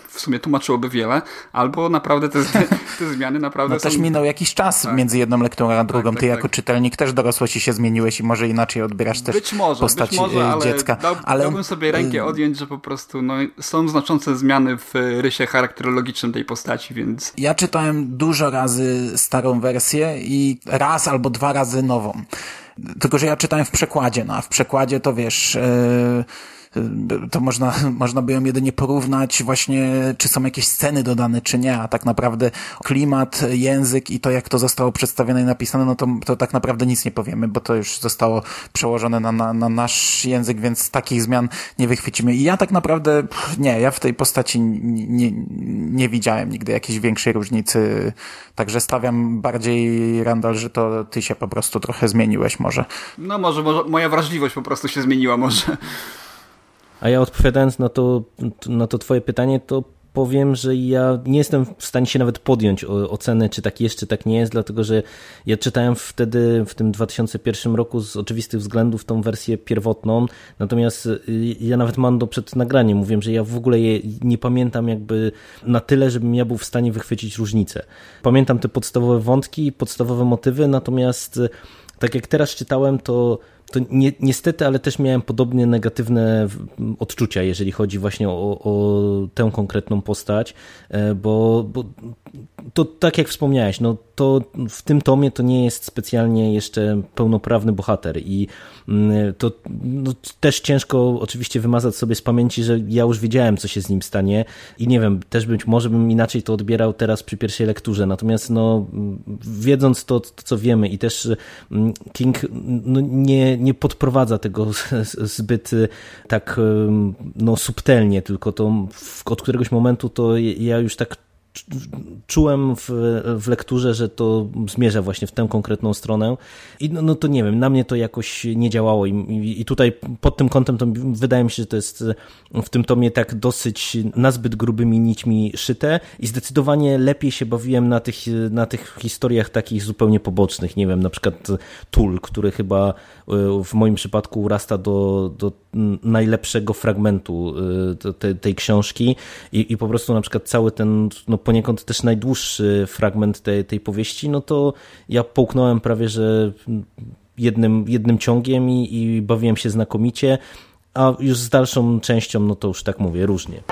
w sumie tłumaczyłoby wiele, albo naprawdę te, te, zmiany naprawdę No są... też minął jakiś czas Tak. między jedną lekturą a drugą. tak, Ty tak. jako czytelnik też dorosłości się zmieniłeś i może inaczej odbierasz też Być może, postać być może, e, ale, dziecka. dał, ale dałbym sobie rękę e, odjąć, że po prostu no, są znaczące zmiany w rysie charakterologicznym tej postaci, więc Ja czytałem dużo razy starą wersję i raz albo dwa Tylko, że ja czytałem w przekładzie, no a w przekładzie to wiesz, e, to można, można by ją jedynie porównać właśnie, czy są jakieś sceny dodane, czy nie, a tak naprawdę klimat, język i to, jak to zostało przedstawione i napisane, no to, to tak naprawdę nic nie powiemy, bo to już zostało przełożone na, na, na nasz język, więc takich zmian nie wychwycimy. I ja tak naprawdę, nie, ja w tej postaci nie, nie widziałem nigdy jakiejś większej różnicy, także stawiam bardziej, Randall, że to ty się po prostu trochę zmieniłeś może. no może, może moja wrażliwość po prostu się zmieniła może. A ja odpowiadając na to, na to twoje pytanie, to powiem, że ja nie jestem w stanie się nawet podjąć oceny, czy tak jest, czy tak nie jest, dlatego że ja czytałem wtedy, w tym 2001 roku z oczywistych względów tą wersję pierwotną, natomiast y, ja nawet Mando przed nagraniem mówiłem, że ja w ogóle nie pamiętam jakby na tyle, żebym ja był w stanie wychwycić różnicę. Pamiętam te podstawowe wątki, podstawowe motywy, natomiast y, tak jak teraz czytałem, to to ni niestety, ale też miałem podobnie negatywne odczucia, jeżeli chodzi właśnie o, o tę konkretną postać, e, bo, bo to tak jak wspomniałeś, no to w tym tomie to nie jest specjalnie jeszcze pełnoprawny bohater i mm, to no, też ciężko oczywiście wymazać sobie z pamięci, że ja już wiedziałem, co się z nim stanie i nie wiem, też być może bym inaczej to odbierał teraz przy pierwszej lekturze, natomiast no wiedząc to, to co wiemy i też mm, King no, nie, nie podprowadza tego zbyt y, tak no, subtelnie, tylko to od któregoś momentu to ja już tak czułem w, w lekturze, że to zmierza właśnie w tę konkretną stronę. I no, no to nie wiem, na mnie to jakoś nie działało. I, i, i tutaj pod tym kątem to wydaje mi się, że to jest w tym tomie tak dosyć nazbyt grubymi nićmi szyte. I zdecydowanie lepiej się bawiłem na tych, na tych historiach takich zupełnie pobocznych, nie wiem, na przykład Tul, który chyba y, w moim przypadku urasta do, do najlepszego fragmentu y, te, tej książki i, i po prostu na przykład cały ten no poniekąd też najdłuższy fragment tej, tej powieści, no to ja połknąłem prawie, że jednym, jednym ciągiem i, i bawiłem się znakomicie, a już z dalszą częścią, no to już tak mówię, różnie.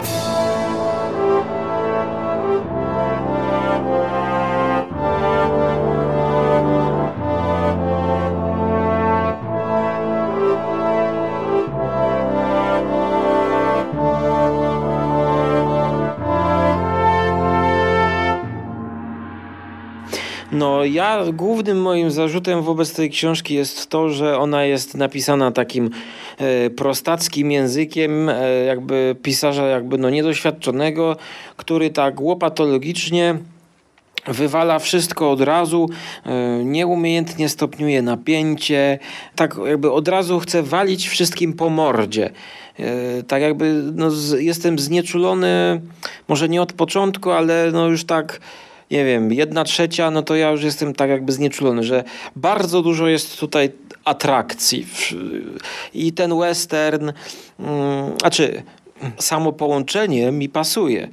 Ja głównym moim zarzutem wobec tej książki jest to, że ona jest napisana takim e, prostackim językiem, e, jakby pisarza jakby no niedoświadczonego, który tak łopatologicznie wywala wszystko od razu, e, nieumiejętnie stopniuje napięcie, tak jakby od razu chce walić wszystkim po mordzie. Tak jakby no, jestem znieczulony, może nie od początku, ale no już tak nie wiem, jedna trzecia, no to ja już jestem tak jakby znieczulony, że bardzo dużo jest tutaj atrakcji. I ten western, mm, a czy samo połączenie mi pasuje.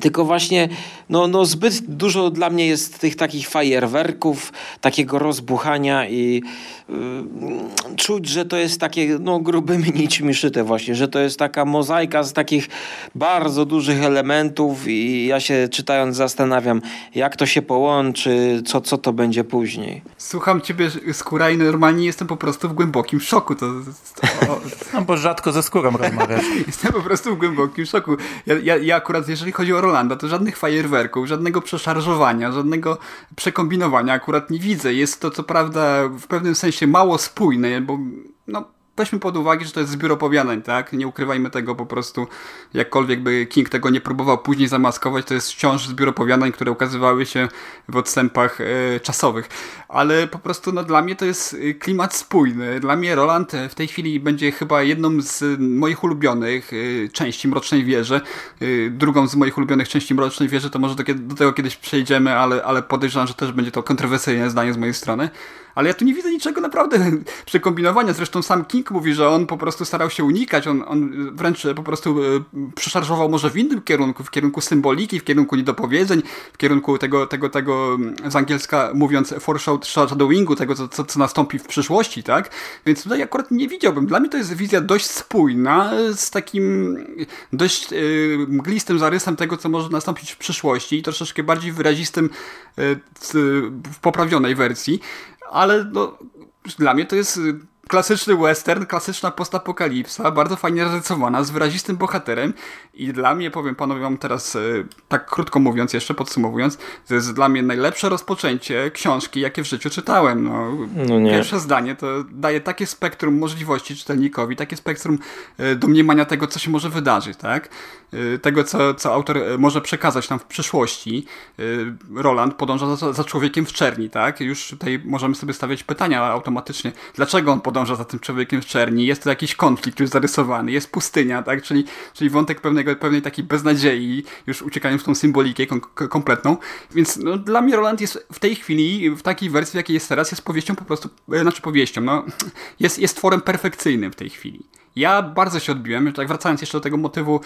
Tylko właśnie no, no zbyt dużo dla mnie jest tych takich fajerwerków, takiego rozbuchania i y, czuć, że to jest takie no, grubymi nićmi szyte właśnie, że to jest taka mozaika z takich bardzo dużych elementów i ja się czytając zastanawiam, jak to się połączy, co, co to będzie później. Słucham ciebie skóra i normalnie jestem po prostu w głębokim szoku. To, to, o, No bo rzadko ze skórą rozmawiasz. jestem po prostu w głębokim szoku. Ja, ja, ja akurat, jeżeli chodzi o Rolanda, to żadnych fajerwerków, żadnego przeszarżowania, żadnego przekombinowania akurat nie widzę. Jest to co prawda w pewnym sensie mało spójne, bo no, weźmy pod uwagę, że to jest zbiór opowiadań, tak? Nie ukrywajmy tego po prostu, jakkolwiek by King tego nie próbował później zamaskować, to jest wciąż zbiór opowiadań, które ukazywały się w odstępach e, czasowych. Ale po prostu no, dla mnie to jest e, klimat spójny. Dla mnie Roland w tej chwili będzie chyba jedną z moich ulubionych e, części Mrocznej Wieży. E, drugą z moich ulubionych części Mrocznej Wieży to może do, do tego kiedyś przejdziemy, ale, ale podejrzewam, że też będzie to kontrowersyjne zdanie z mojej strony ale ja tu nie widzę niczego naprawdę przekombinowania. Zresztą sam King mówi, że on po prostu starał się unikać, on, on wręcz po prostu e, przeszarżował może w innym kierunku, w kierunku symboliki, w kierunku niedopowiedzeń, w kierunku tego, tego, tego z angielska mówiąc foreshadowingu, tego co, co, co nastąpi w przyszłości, tak? Więc tutaj akurat nie widziałbym. Dla mnie to jest wizja dość spójna, z takim dość yy, mglistym zarysem tego, co może nastąpić w przyszłości i troszeczkę bardziej wyrazistym w poprawionej wersji ale no, dla mnie to jest klasyczny western, klasyczna postapokalipsa, bardzo fajnie zarysowana, z wyrazistym bohaterem i dla mnie, powiem panowie wam teraz, e, tak krótko mówiąc, jeszcze podsumowując, to jest dla mnie najlepsze rozpoczęcie książki, jakie w życiu czytałem. No, no Pierwsze zdanie to daje takie spektrum możliwości czytelnikowi, takie spektrum e, domniemania tego, co się może wydarzyć, tak? E, tego, co, co autor może przekazać nam w przyszłości. Roland podąża za, za człowiekiem w czerni, tak? Już tutaj możemy sobie stawiać pytania automatycznie. Dlaczego on podąża podąża za tym człowiekiem w czerni, jest to jakiś konflikt już zarysowany, jest pustynia, tak? Czyli, czyli wątek pewnego, pewnej takiej beznadziei, już uciekając w tą symbolikę kom kompletną. Więc no, dla mnie Roland jest w tej chwili, w takiej wersji, w jakiej jest teraz, jest powieścią po prostu, e, znaczy powieścią, no, jest, jest tworem perfekcyjnym w tej chwili. Ja bardzo się odbiłem, tak wracając jeszcze do tego motywu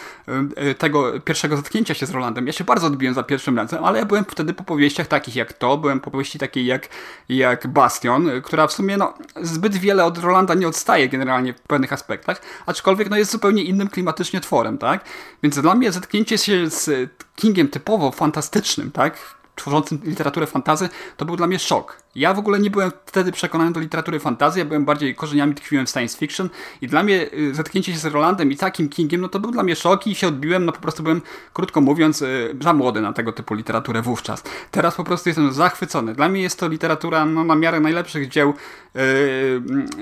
e, tego pierwszego zetknięcia się z Rolandem, ja się bardzo odbiłem za pierwszym razem, ale ja byłem wtedy po powieściach takich jak to, byłem po powieści takiej jak, jak Bastion, która w sumie no, zbyt wiele od Rolanda nie odstaje generalnie w pewnych aspektach, aczkolwiek no, jest zupełnie innym klimatycznie tworem, tak? Więc dla mnie zetknięcie się z Kingiem typowo fantastycznym, tak? tworzącym literaturę fantazy, to był dla mnie szok. Ja w ogóle nie byłem wtedy przekonany do literatury fantazy, ja byłem bardziej korzeniami tkwiłem w science fiction i dla mnie y, zetknięcie się z Rolandem i takim Kingiem, no to był dla mnie szok i się odbiłem, no po prostu byłem, krótko mówiąc, y, za młody na tego typu literaturę wówczas. Teraz po prostu jestem zachwycony. Dla mnie jest to literatura no, na miarę najlepszych dzieł, yy,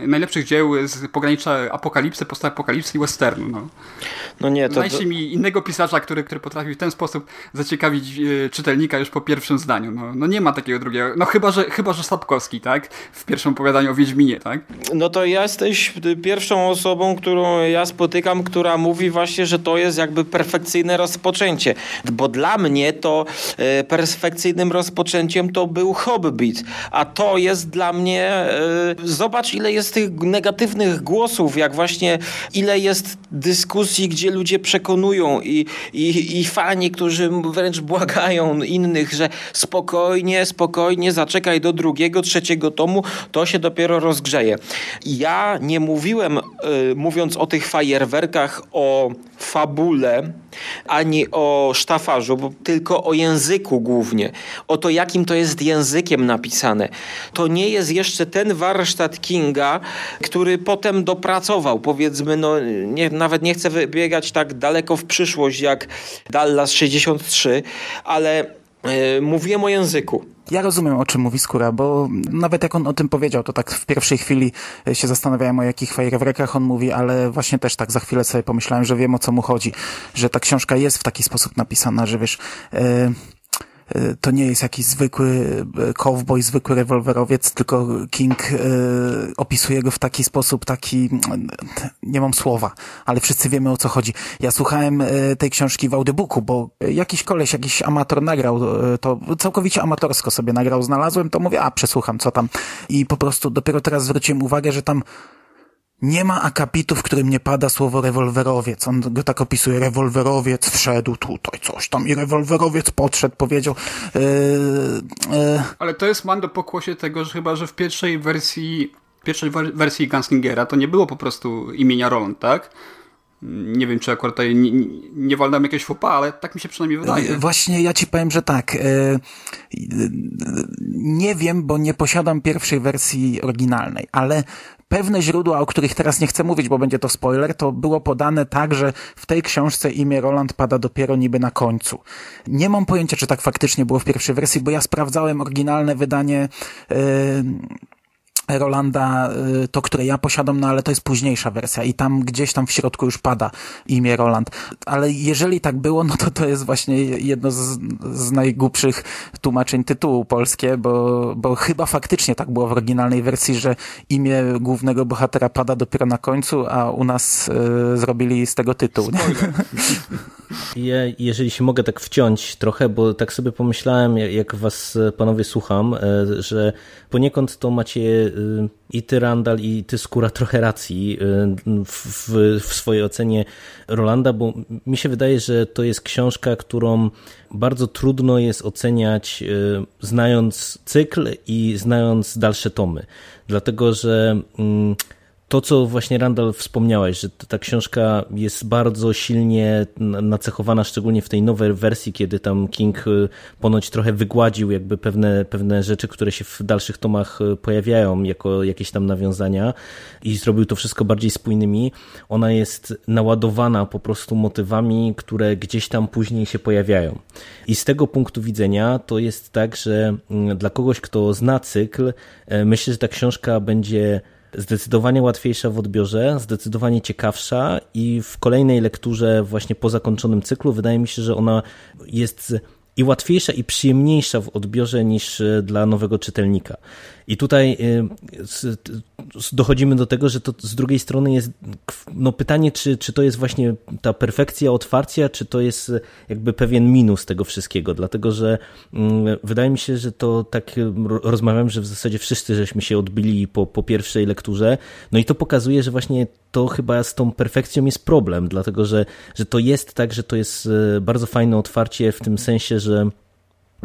najlepszych dzieł z pogranicza apokalipsy, postapokalipsy i westernu. No, no nie, to... Mi innego pisarza, który, który potrafi w ten sposób zaciekawić yy, czytelnika już po pierwszym zdaniu. No, no nie ma takiego drugiego. No chyba, że, chyba, że Grzegorz Sapkowski, tak? W pierwszym opowiadaniu o Wiedźminie, tak? No to jesteś pierwszą osobą, którą ja spotykam, która mówi właśnie, że to jest jakby perfekcyjne rozpoczęcie. Bo dla mnie to e, perfekcyjnym rozpoczęciem to był Hobbit. A to jest dla mnie... E, zobacz, ile jest tych negatywnych głosów, jak właśnie ile jest dyskusji, gdzie ludzie przekonują i, i, i fani, którzy wręcz błagają innych, że spokojnie, spokojnie, zaczekaj do drugiego drugiego, trzeciego tomu, to się dopiero rozgrzeje. Ja nie mówiłem, y, mówiąc o tych fajerwerkach, o fabule, ani o sztafarzu, tylko o języku głównie. O to, jakim to jest językiem napisane. To nie jest jeszcze ten warsztat Kinga, który potem dopracował. Powiedzmy, no, nie, nawet nie chcę wybiegać tak daleko w przyszłość jak Dallas 63, ale yy, mówiłem o języku. Ja rozumiem, o czym mówi Skóra, bo nawet jak on o tym powiedział, to tak w pierwszej chwili się zastanawiałem, o jakich fajerwerkach on mówi, ale właśnie też tak za chwilę sobie pomyślałem, że wiem, o co mu chodzi. Że ta książka jest w taki sposób napisana, że wiesz... Yy to nie jest jakiś zwykły e, cowboy, zwykły rewolwerowiec, tylko King y, opisuje go w taki sposób, taki, nie mam słowa, ale wszyscy wiemy o co chodzi. Ja słuchałem y, tej książki w audiobooku, bo jakiś koleś, jakiś amator nagrał, to całkowicie amatorsko sobie nagrał, znalazłem, to mówię, a przesłucham, co tam. I po prostu dopiero teraz zwróciłem uwagę, że tam nie ma akapitu, w którym nie pada słowo rewolwerowiec. On go tak opisuje. Rewolwerowiec wszedł tutaj, coś tam i rewolwerowiec podszedł, powiedział. Yy, yy. Ale to jest man do pokłosie tego, że chyba, że w pierwszej wersji, pierwszej wersji Gunslingera to nie było po prostu imienia Roland, tak? Nie wiem, czy akurat tutaj nie, nie walnąłem jakiegoś fopa, ale tak mi się przynajmniej wydaje. Właśnie ja ci powiem, że tak. E, nie wiem, bo nie posiadam pierwszej wersji oryginalnej, ale pewne źródła, o których teraz nie chcę mówić, bo będzie to spoiler, to było podane tak, że w tej książce imię Roland pada dopiero niby na końcu. Nie mam pojęcia, czy tak faktycznie było w pierwszej wersji, bo ja sprawdzałem oryginalne wydanie yy, Rolanda, y, to które ja posiadam, no ale to jest późniejsza wersja i tam gdzieś tam w środku już pada imię Roland. Ale jeżeli tak było, no to to jest właśnie jedno z, z najgłupszych tłumaczeń tytułu polskie, bo, bo chyba faktycznie tak było w oryginalnej wersji, że imię głównego bohatera pada dopiero na końcu, a u nas y, zrobili z tego tytuł. Ja, jeżeli się mogę tak wciąć trochę, bo tak sobie pomyślałem, jak was panowie słucham, e, że poniekąd to macie y, i ty Randall i ty Skóra trochę racji y, w, w, swojej ocenie Rolanda, bo mi się wydaje, że to jest książka, którą bardzo trudno jest oceniać y, znając cykl i znając dalsze tomy. Dlatego, że mm, to, co właśnie Randall wspomniałeś, że ta książka jest bardzo silnie nacechowana, szczególnie w tej nowej wersji, kiedy tam King y, ponoć trochę wygładził jakby pewne, pewne rzeczy, które się w dalszych tomach y, pojawiają jako jakieś tam nawiązania i zrobił to wszystko bardziej spójnymi. Ona jest naładowana po prostu motywami, które gdzieś tam później się pojawiają. I z tego punktu widzenia to jest tak, że mm, dla kogoś, kto zna cykl, e, myślę, że ta książka będzie zdecydowanie łatwiejsza w odbiorze, zdecydowanie ciekawsza i w kolejnej lekturze właśnie po zakończonym cyklu wydaje mi się, że ona jest i łatwiejsza i przyjemniejsza w odbiorze niż e, dla nowego czytelnika. I tutaj e, dochodzimy do tego, że to z drugiej strony jest no pytanie, czy, czy to jest właśnie ta perfekcja otwarcia, czy to jest jakby pewien minus tego wszystkiego, dlatego że mm, wydaje mi się, że to tak rozmawiam, że w zasadzie wszyscy żeśmy się odbili po, po pierwszej lekturze, no i to pokazuje, że właśnie to chyba z tą perfekcją jest problem, dlatego że, że to jest tak, że to jest e, bardzo fajne otwarcie w tym sensie, że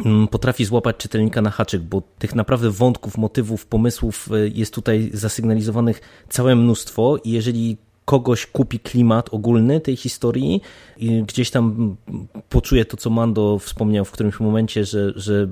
mm, potrafi złapać czytelnika na haczyk, bo tych naprawdę wątków, motywów, pomysłów e, jest tutaj zasygnalizowanych całe mnóstwo i jeżeli kogoś kupi klimat ogólny tej historii i gdzieś tam poczuje to, co Mando wspomniał w którymś momencie, że, że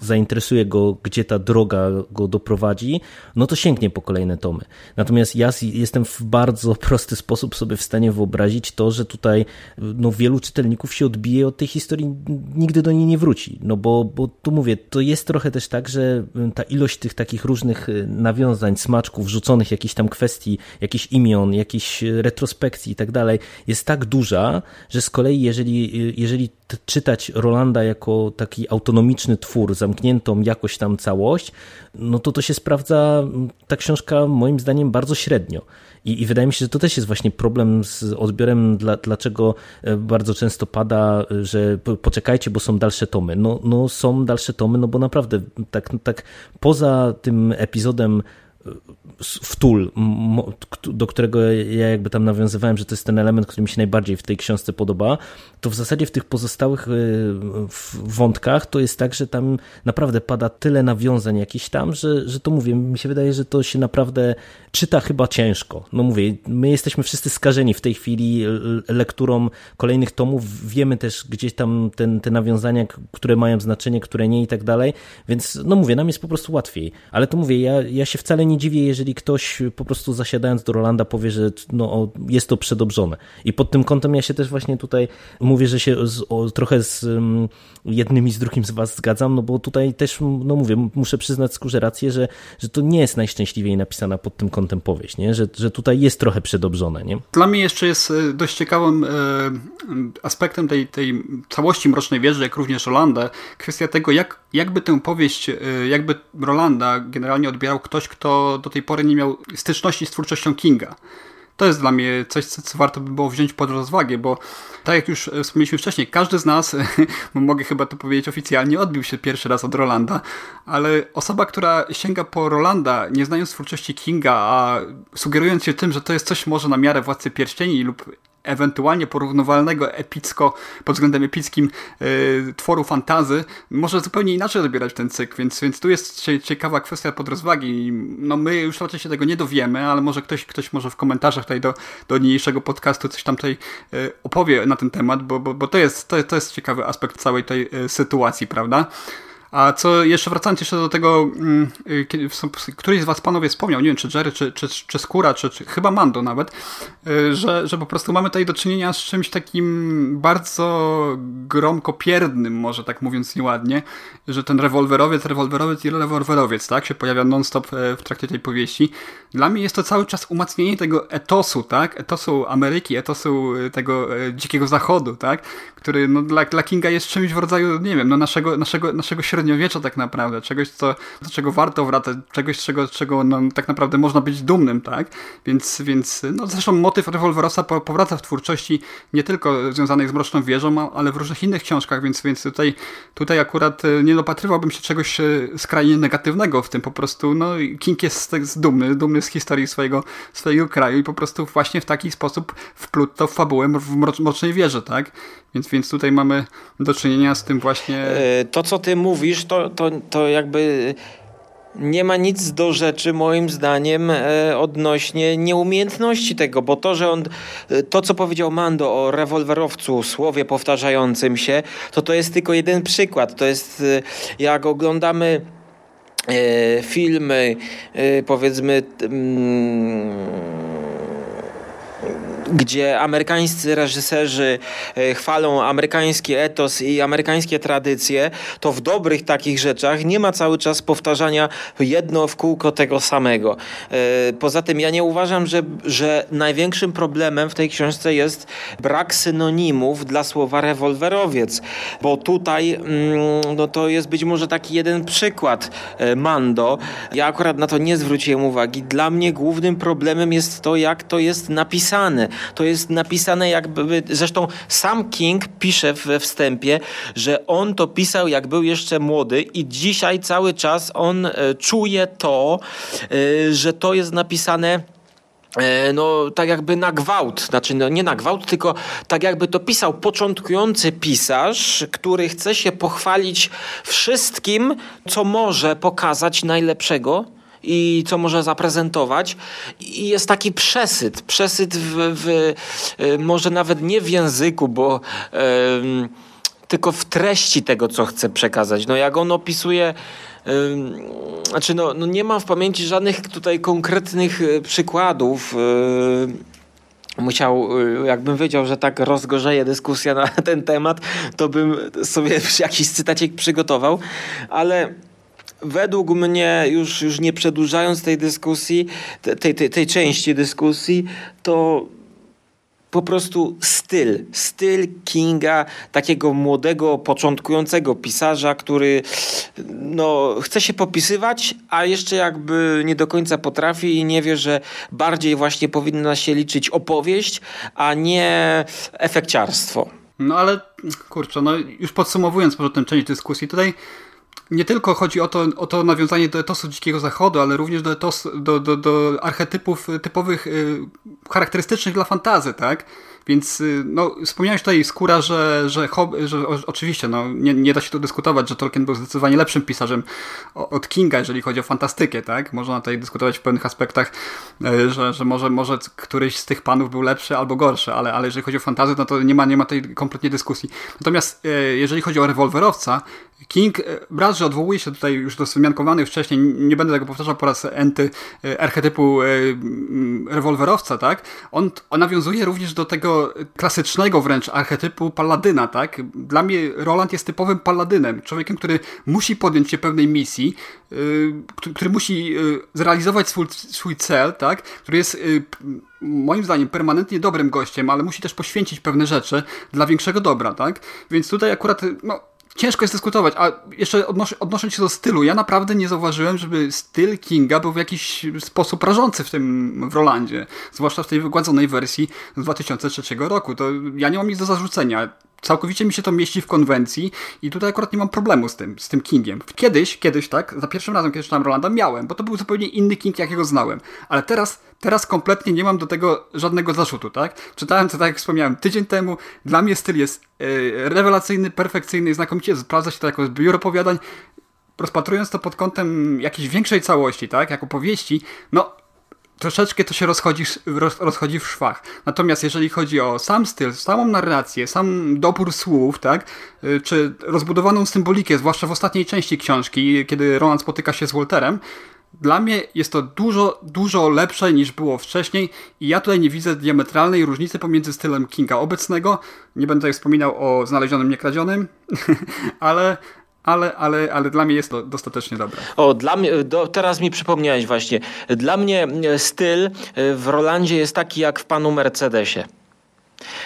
zainteresuje go, gdzie ta droga go doprowadzi, no to sięgnie po kolejne tomy. Natomiast ja jestem w bardzo prosty sposób sobie w stanie wyobrazić to, że tutaj no, wielu czytelników się odbije od tej historii, nigdy do niej nie wróci. No bo, bo tu mówię, to jest trochę też tak, że ta ilość tych takich różnych nawiązań, smaczków, rzuconych jakichś tam kwestii, jakichś imion, jakichś retrospekcji i tak dalej, jest tak duża, że z kolei jeżeli, jeżeli czytać Rolanda jako taki autonomiczny twór, zamkniętą jakoś tam całość, no to to się sprawdza ta książka moim zdaniem bardzo średnio. I, I, wydaje mi się, że to też jest właśnie problem z odbiorem, dla, dlaczego e, bardzo często pada, że poczekajcie, bo są dalsze tomy. No, no są dalsze tomy, no bo naprawdę tak, tak poza tym epizodem wtul, do którego ja jakby tam nawiązywałem, że to jest ten element, który mi się najbardziej w tej książce podoba, to w zasadzie w tych pozostałych y, wątkach to jest tak, że tam naprawdę pada tyle nawiązań jakichś tam, że, że to mówię, mi się wydaje, że to się naprawdę czyta chyba ciężko. No mówię, my jesteśmy wszyscy skażeni w tej chwili lekturą kolejnych tomów, wiemy też gdzieś tam ten, te nawiązania, które mają znaczenie, które nie i tak dalej, więc no mówię, nam jest po prostu łatwiej, ale to mówię, ja, ja się wcale nie dziwię, jeżeli ktoś po prostu zasiadając do Rolanda powie, że no, jest to przedobrzone. I pod tym kątem ja się też właśnie tutaj mówię, że się z, o, trochę z um, jednym i z drugim z was zgadzam, no bo tutaj też, no mówię, muszę przyznać skórze rację, że, że to nie jest najszczęśliwiej napisana pod tym kątem powieść, nie? Że, że tutaj jest trochę przedobrzone. Nie? Dla mnie jeszcze jest e, dość ciekawym e, aspektem tej, tej całości Mrocznej Wieży, jak również Rolanda, kwestia tego, jak, jakby tę powieść, e, jakby Rolanda generalnie odbierał ktoś, kto do tej pory nie miał styczności z twórczością Kinga. To jest dla mnie coś, co warto by było wziąć pod rozwagę, bo tak jak już wspomnieliśmy wcześniej, każdy z nas, mogę chyba to powiedzieć oficjalnie, odbił się pierwszy raz od Rolanda, ale osoba, która sięga po Rolanda, nie znając twórczości Kinga, a sugerując się tym, że to jest coś może na miarę Władcy Pierścieni lub ewentualnie porównywalnego epicko, pod względem epickim yy, tworu fantazy, może zupełnie inaczej odbierać ten cykl, więc, więc tu jest ciekawa kwestia pod rozwagi. No my już raczej się tego nie dowiemy, ale może ktoś, ktoś może w komentarzach tutaj do, do niniejszego podcastu coś tam tutaj yy, opowie na ten temat, bo, bo, bo to, jest, to, to jest ciekawy aspekt całej tej yy, sytuacji, prawda? A co jeszcze wracając jeszcze do tego, mm, kiedy któryś z was panowie wspomniał, nie wiem czy Jerry, czy, czy, czy Skóra, czy, czy chyba Mando nawet, że, że po prostu mamy tutaj do czynienia z czymś takim bardzo gromkopierdnym, może tak mówiąc nieładnie, że ten rewolwerowiec, rewolwerowiec i rewolwerowiec, tak, się pojawia non-stop w trakcie tej powieści. Dla mnie jest to cały czas umacnienie tego etosu, tak, etosu Ameryki, etosu tego dzikiego zachodu, tak, który no, dla, dla Kinga jest czymś w rodzaju, nie wiem, no, naszego, naszego, naszego średniowiecza tak naprawdę, czegoś, co, do czego warto wracać, czegoś, czego, czego no, tak naprawdę można być dumnym, tak? Więc, więc no, zresztą motyw rewolwerosa powraca w twórczości nie tylko związanej z Mroczną Wieżą, ale w różnych innych książkach, więc, więc tutaj, tutaj akurat e, nie dopatrywałbym się czegoś e, skrajnie negatywnego w tym, po prostu no, King jest, jest dumny, dumny z historii swojego, swojego kraju i po prostu właśnie w taki sposób wplótł to w fabułę w Mrocznej Wieży, tak? Więc, więc tutaj mamy do czynienia z tym właśnie. E, to, co ty mówisz, to, to, to jakby nie ma nic do rzeczy, moim zdaniem, e, odnośnie nieumiejętności tego, bo to, że on, e, to co powiedział Mando o rewolwerowcu, słowie powtarzającym się, to to jest tylko jeden przykład. To jest, jak oglądamy filmy, powiedzmy. Gdzie amerykańscy reżyserzy e, chwalą amerykański etos i amerykańskie tradycje, to w dobrych takich rzeczach nie ma cały czas powtarzania jedno w kółko tego samego. E, poza tym ja nie uważam, że, że największym problemem w tej książce jest brak synonimów dla słowa rewolwerowiec, bo tutaj mm, no to jest być może taki jeden przykład e, Mando. Ja akurat na to nie zwróciłem uwagi. Dla mnie głównym problemem jest to, jak to jest napisane. To jest napisane jakby, zresztą sam King pisze we wstępie, że on to pisał jak był jeszcze młody i dzisiaj cały czas on e, czuje to, e, że to jest napisane e, no tak jakby na gwałt, znaczy no, nie na gwałt, tylko tak jakby to pisał początkujący pisarz, który chce się pochwalić wszystkim, co może pokazać najlepszego i co może zaprezentować. I jest taki przesyt, przesyt w, w y, może nawet nie w języku, bo tylko w treści tego, co chce przekazać. No jak on opisuje znaczy no, no nie mam w pamięci żadnych tutaj konkretnych y, przykładów y, musiał, jakbym wiedział, że tak rozgorzeje dyskusja na ten temat, to bym sobie jakiś cytacik przygotował, ale według mnie, już, już nie przedłużając tej dyskusji, tej, tej, tej części dyskusji, to po prostu styl, styl Kinga, takiego młodego, początkującego pisarza, który no, chce się popisywać, a jeszcze jakby nie do końca potrafi i nie wie, że bardziej właśnie powinna się liczyć opowieść, a nie efekciarstwo. No ale kurczę, no już podsumowując może tę część dyskusji, tutaj nie tylko chodzi o to, o to nawiązanie do etosu Dzikiego Zachodu, ale również do, etosu, do, do, do archetypów typowych, y, charakterystycznych dla fantazy, tak? Więc y, no, wspomniałeś tutaj Skóra, że, że, że oczywiście no, nie, nie da się tu dyskutować, że Tolkien był zdecydowanie lepszym pisarzem od Kinga, jeżeli chodzi o fantastykę, tak? Można tutaj dyskutować w pewnych aspektach, y, że, że może, może któryś z tych panów był lepszy albo gorszy, ale, ale jeżeli chodzi o fantazję, no to nie ma, nie ma tej kompletnie dyskusji. Natomiast jeżeli chodzi o rewolwerowca, King, raz, że odwołuje się tutaj już do wzmiankowanych wcześniej, nie będę tego powtarzał po raz enty, e, archetypu e, rewolwerowca, tak? On, on nawiązuje również do tego klasycznego wręcz archetypu paladyna, tak? Dla mnie Roland jest typowym paladynem, człowiekiem, który musi podjąć się pewnej misji, e, który musi zrealizować swój, swój cel, tak? Który jest moim zdaniem permanentnie dobrym gościem, ale musi też poświęcić pewne rzeczy dla większego dobra, tak? Więc tutaj akurat, no, ciężko jest dyskutować, a jeszcze odnoszę, odnosząc się do stylu, ja naprawdę nie zauważyłem, żeby styl Kinga był w jakiś sposób rażący w tym w Rolandzie, zwłaszcza w tej wygładzonej wersji z 2003 roku. To ja nie mam nic do zarzucenia. Całkowicie mi się to mieści w konwencji i tutaj akurat nie mam problemu z tym, z tym Kingiem. Kiedyś, kiedyś tak, za pierwszym razem, kiedy czytałem Rolanda, miałem, bo to był zupełnie inny King, jakiego znałem. Ale teraz, teraz kompletnie nie mam do tego żadnego zarzutu, tak? Czytałem to, tak jak wspomniałem, tydzień temu. Dla mnie styl jest yy, rewelacyjny, perfekcyjny, znakomicie sprawdza się to jako zbiór opowiadań. Rozpatrując to pod kątem jakiejś większej całości, tak, jako powieści, no troszeczkę to się rozchodzi, rozchodzi w szwach. Natomiast jeżeli chodzi o sam styl, samą narrację, sam dobór słów, tak, y, czy rozbudowaną symbolikę, zwłaszcza w ostatniej części książki, kiedy Roland spotyka się z Walterem, dla mnie jest to dużo, dużo lepsze niż było wcześniej i ja tutaj nie widzę diametralnej różnicy pomiędzy stylem Kinga obecnego, nie będę tutaj wspominał o znalezionym, niekradzionym, ale ale, ale, ale dla mnie jest to dostatecznie dobre. O, dla mnie, do, teraz mi przypomniałeś właśnie. Dla mnie e, styl e, w Rolandzie jest taki jak w panu Mercedesie.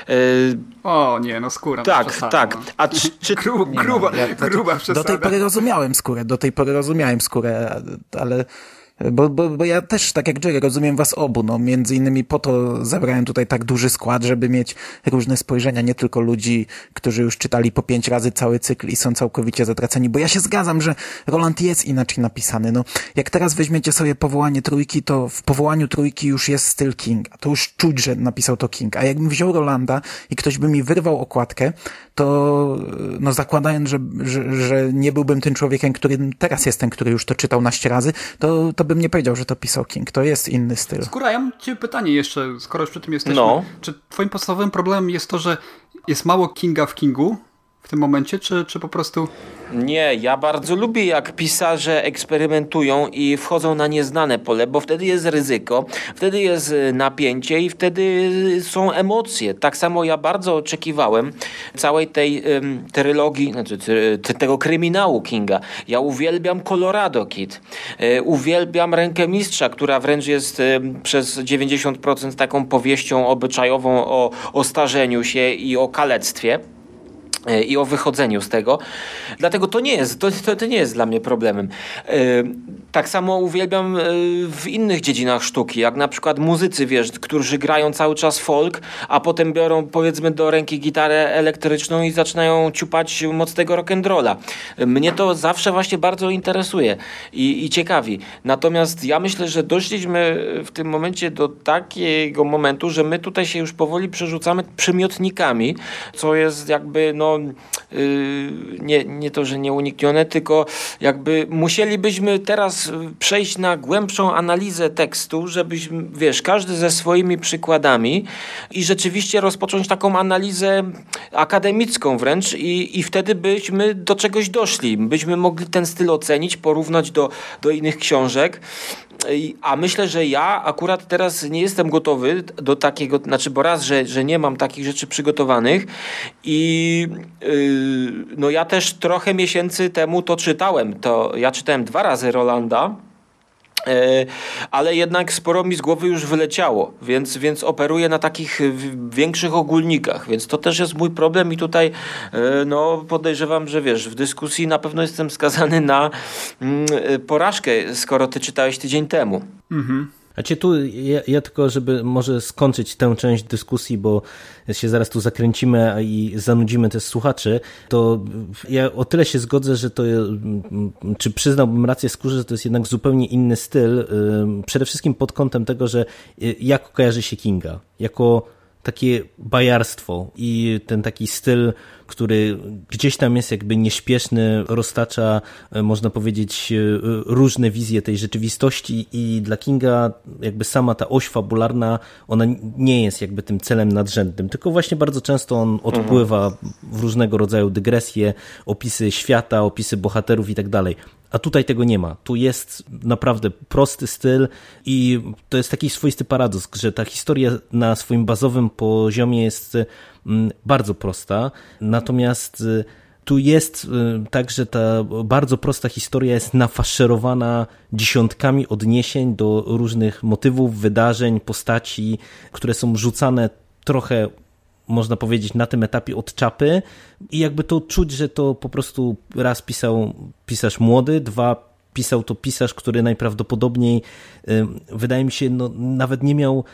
Yy, o nie, no skóra. Tak, przesada, tak. No. A czy, czy... Gru, gruba, no, ja, gruba przesada. Do tej pory rozumiałem skórę, do tej pory rozumiałem skórę, ale bo, bo, bo ja też, tak jak Jerry, rozumiem was obu. No, między innymi po to zebrałem tutaj tak duży skład, żeby mieć różne spojrzenia, nie tylko ludzi, którzy już czytali po pięć razy cały cykl i są całkowicie zatraceni. Bo ja się zgadzam, że Roland jest inaczej napisany. No, jak teraz weźmiecie sobie powołanie trójki, to w powołaniu trójki już jest styl Kinga. To już czuć, że napisał to King. A jakbym wziął Rolanda i ktoś by mi wyrwał okładkę, to no zakładając, że, że, że nie byłbym tym człowiekiem, którym teraz jestem, który już to czytał naście razy, to, to bym nie powiedział, że to pisał King. To jest inny styl. Skóra, ja mam ciebie pytanie jeszcze, skoro już przy tym jesteśmy. No. Czy twoim podstawowym problemem jest to, że jest mało Kinga w Kingu w tym momencie, czy, czy po prostu... Nie, ja bardzo lubię jak pisarze eksperymentują i wchodzą na nieznane pole, bo wtedy jest ryzyko, wtedy jest y, napięcie i wtedy y, są emocje. Tak samo ja bardzo oczekiwałem całej tej um, trylogii, znaczy tego kryminału Kinga. Ja uwielbiam Colorado Kid, e, uwielbiam Rękę Mistrza, która wręcz jest przez 90% taką powieścią obyczajową o, o starzeniu się i o kalectwie. E, i o wychodzeniu z tego. Dlatego to nie jest, to, to, to, nie jest dla mnie problemem. E, tak samo uwielbiam e, w innych dziedzinach sztuki, jak na przykład muzycy, wiesz, którzy grają cały czas folk, a potem biorą powiedzmy do ręki gitarę elektryczną i zaczynają ciupać mocnego rock'n'rolla. Mnie to zawsze właśnie bardzo interesuje i, i ciekawi. Natomiast ja myślę, że doszliśmy w tym momencie do takiego momentu, że my tutaj się już powoli przerzucamy przymiotnikami, co jest jakby no Y, nie, nie to, że nieuniknione, tylko jakby musielibyśmy teraz przejść na głębszą analizę tekstu, żebyśmy, wiesz, każdy ze swoimi przykładami i rzeczywiście rozpocząć taką analizę akademicką wręcz i, i wtedy byśmy do czegoś doszli. Byśmy mogli ten styl ocenić, porównać do, do innych książek. A myślę, że ja akurat teraz nie jestem gotowy do takiego, znaczy, bo raz, że, że nie mam takich rzeczy przygotowanych i no ja też trochę miesięcy temu to czytałem. To ja czytałem dwa razy Rolanda E, ale jednak sporo mi z głowy już wyleciało, więc, więc operuję na takich większych ogólnikach, więc to też jest mój problem i tutaj no, podejrzewam, że wiesz, w dyskusji na pewno jestem skazany na mm, porażkę, skoro ty czytałeś tydzień temu. Mhm. A cię tu, ja, ja, tylko, żeby może skończyć tę część dyskusji, bo się zaraz tu zakręcimy i zanudzimy też słuchaczy, to ja o tyle się zgodzę, że to, czy przyznałbym rację skórze, że to jest jednak zupełnie inny styl, przede wszystkim pod kątem tego, że y, jak kojarzy się Kinga, jako takie bajarstwo i ten taki styl, który gdzieś tam jest jakby nieśpieszny, roztacza, e, można powiedzieć, e, różne wizje tej rzeczywistości i dla Kinga jakby sama ta oś fabularna, ona nie jest jakby tym celem nadrzędnym, tylko właśnie bardzo często on odpływa w różnego rodzaju dygresje, opisy świata, opisy bohaterów i tak dalej. A tutaj tego nie ma. Tu jest naprawdę prosty styl i to jest taki swoisty paradoks, że ta historia na swoim bazowym poziomie jest bardzo prosta, natomiast y, tu jest y, tak, że ta bardzo prosta historia jest nafaszerowana dziesiątkami odniesień do różnych motywów, wydarzeń, postaci, które są rzucane trochę można powiedzieć, na tym etapie od czapy. I jakby to czuć, że to po prostu raz pisał pisarz młody, dwa pisał to pisarz, który najprawdopodobniej wydaje mi się, no, nawet nie miał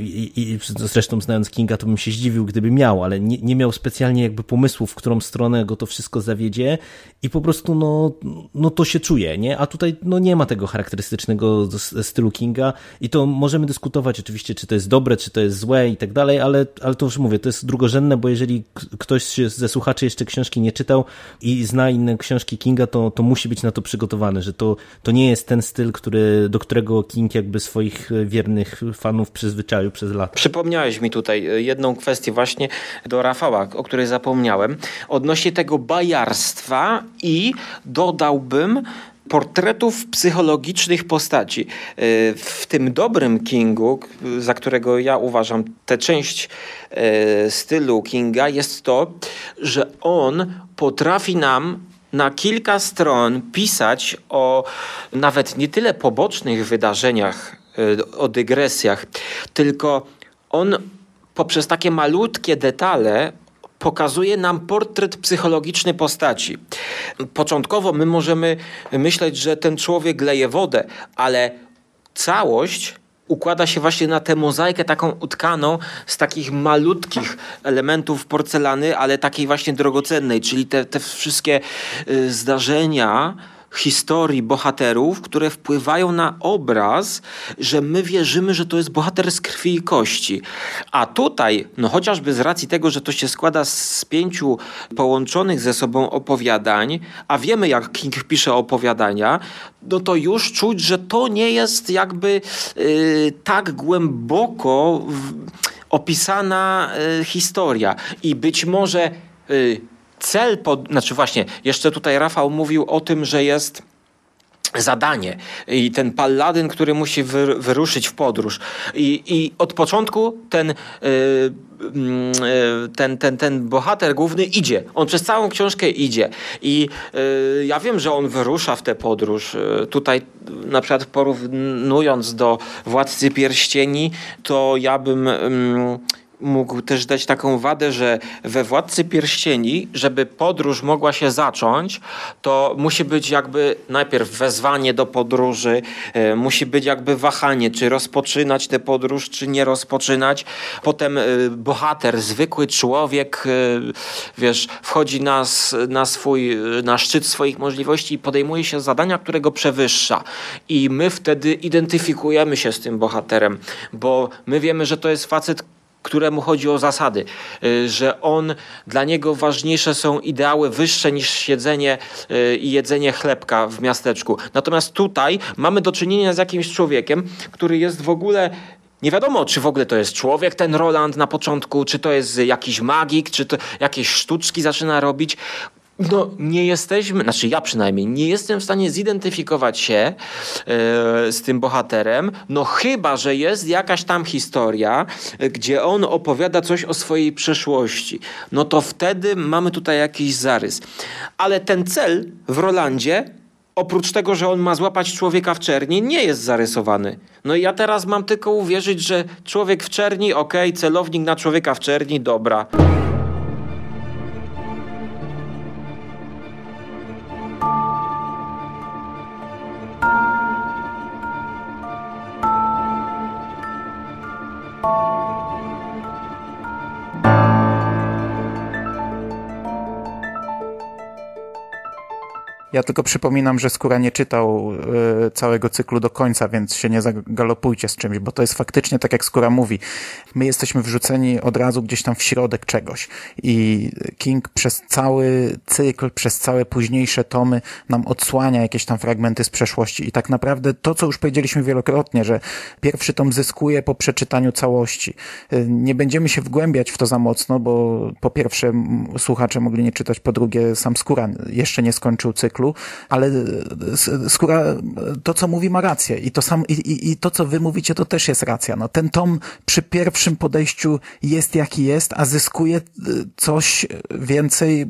i, i zresztą znając Kinga, to bym się zdziwił, gdyby miał, ale nie, nie miał specjalnie jakby pomysłów, w którą stronę go to wszystko zawiedzie i po prostu no, no to się czuje, nie? A tutaj no nie ma tego charakterystycznego stylu Kinga i to możemy dyskutować oczywiście, czy to jest dobre, czy to jest złe i tak dalej, ale, ale to już mówię, to jest drugorzędne, bo jeżeli ktoś ze słuchaczy jeszcze książki nie czytał i zna inne książki Kinga, to, to musi być na to przygotowany, że że to, to nie jest ten styl, który, do którego King jakby swoich wiernych fanów przyzwyczaił przez lata. Przypomniałeś mi tutaj e, jedną kwestię właśnie do Rafała, o której zapomniałem, odnośnie tego bajarstwa i dodałbym portretów psychologicznych postaci. E, w tym dobrym Kingu, za którego ja uważam tę część e, stylu Kinga, jest to, że on potrafi nam na kilka stron pisać o nawet nie tyle pobocznych wydarzeniach, o dygresjach, tylko on poprzez takie malutkie detale pokazuje nam portret psychologiczny postaci. Początkowo my możemy myśleć, że ten człowiek leje wodę, ale całość układa się właśnie na tę mozaikę taką utkaną z takich malutkich elementów porcelany, ale takiej właśnie drogocennej, czyli te, te wszystkie y, zdarzenia, historii bohaterów, które wpływają na obraz, że my wierzymy, że to jest bohater z krwi i kości. A tutaj, no chociażby z racji tego, że to się składa z pięciu połączonych ze sobą opowiadań, a wiemy jak King pisze opowiadania, no to już czuć, że to nie jest jakby yy, tak głęboko w, opisana yy, historia. I być może yy, cel, pod, znaczy właśnie, jeszcze tutaj Rafał mówił o tym, że jest zadanie i ten paladyn, który musi wy, wyruszyć w podróż. I, i od początku ten, yy, yy, ten, ten, ten bohater główny idzie. On przez całą książkę idzie. I yy, ja wiem, że on wyrusza w tę podróż. Y, tutaj na przykład porównując do Władcy Pierścieni, to ja bym mógł też dać taką wadę, że we Władcy Pierścieni, żeby podróż mogła się zacząć, to musi być jakby najpierw wezwanie do podróży, e, musi być jakby wahanie, czy rozpoczynać tę podróż, czy nie rozpoczynać. Potem e, bohater, zwykły człowiek, e, wiesz, wchodzi na, na swój, na szczyt swoich możliwości i podejmuje się zadania, którego przewyższa. I my wtedy identyfikujemy się z tym bohaterem, bo my wiemy, że to jest facet, któremu chodzi o zasady, y, że on, dla niego ważniejsze są ideały wyższe niż siedzenie y, i jedzenie chlebka w miasteczku. Natomiast tutaj mamy do czynienia z jakimś człowiekiem, który jest w ogóle nie wiadomo, czy w ogóle to jest człowiek, ten Roland na początku, czy to jest jakiś magik, czy to jakieś sztuczki zaczyna robić no, nie jesteśmy, znaczy ja przynajmniej, nie jestem w stanie zidentyfikować się e, z tym bohaterem, no chyba, że jest jakaś tam historia, gdzie on opowiada coś o swojej przeszłości. No to wtedy mamy tutaj jakiś zarys. Ale ten cel w Rolandzie oprócz tego, że on ma złapać człowieka w czerni, nie jest zarysowany. No i ja teraz mam tylko uwierzyć, że człowiek w czerni, okej, okay, celownik na człowieka w czerni, dobra. Ja tylko przypominam, że Skóra nie czytał y, całego cyklu do końca, więc się nie zagalopujcie z czymś, bo to jest faktycznie tak, jak Skóra mówi. My jesteśmy wrzuceni od razu gdzieś tam w środek czegoś i King przez cały cykl, przez całe późniejsze tomy nam odsłania jakieś tam fragmenty z przeszłości i tak naprawdę to, co już powiedzieliśmy wielokrotnie, że pierwszy tom zyskuje po przeczytaniu całości. Y, nie będziemy się wgłębiać w to za mocno, bo po pierwsze słuchacze mogli nie czytać, po drugie sam Skóra jeszcze nie skończył cyklu, cyklu, ale e, skóra, to co mówi ma rację i to sam, i, i to co wy mówicie to też jest racja. No, ten tom przy pierwszym podejściu jest jaki jest, a zyskuje e, coś więcej, e,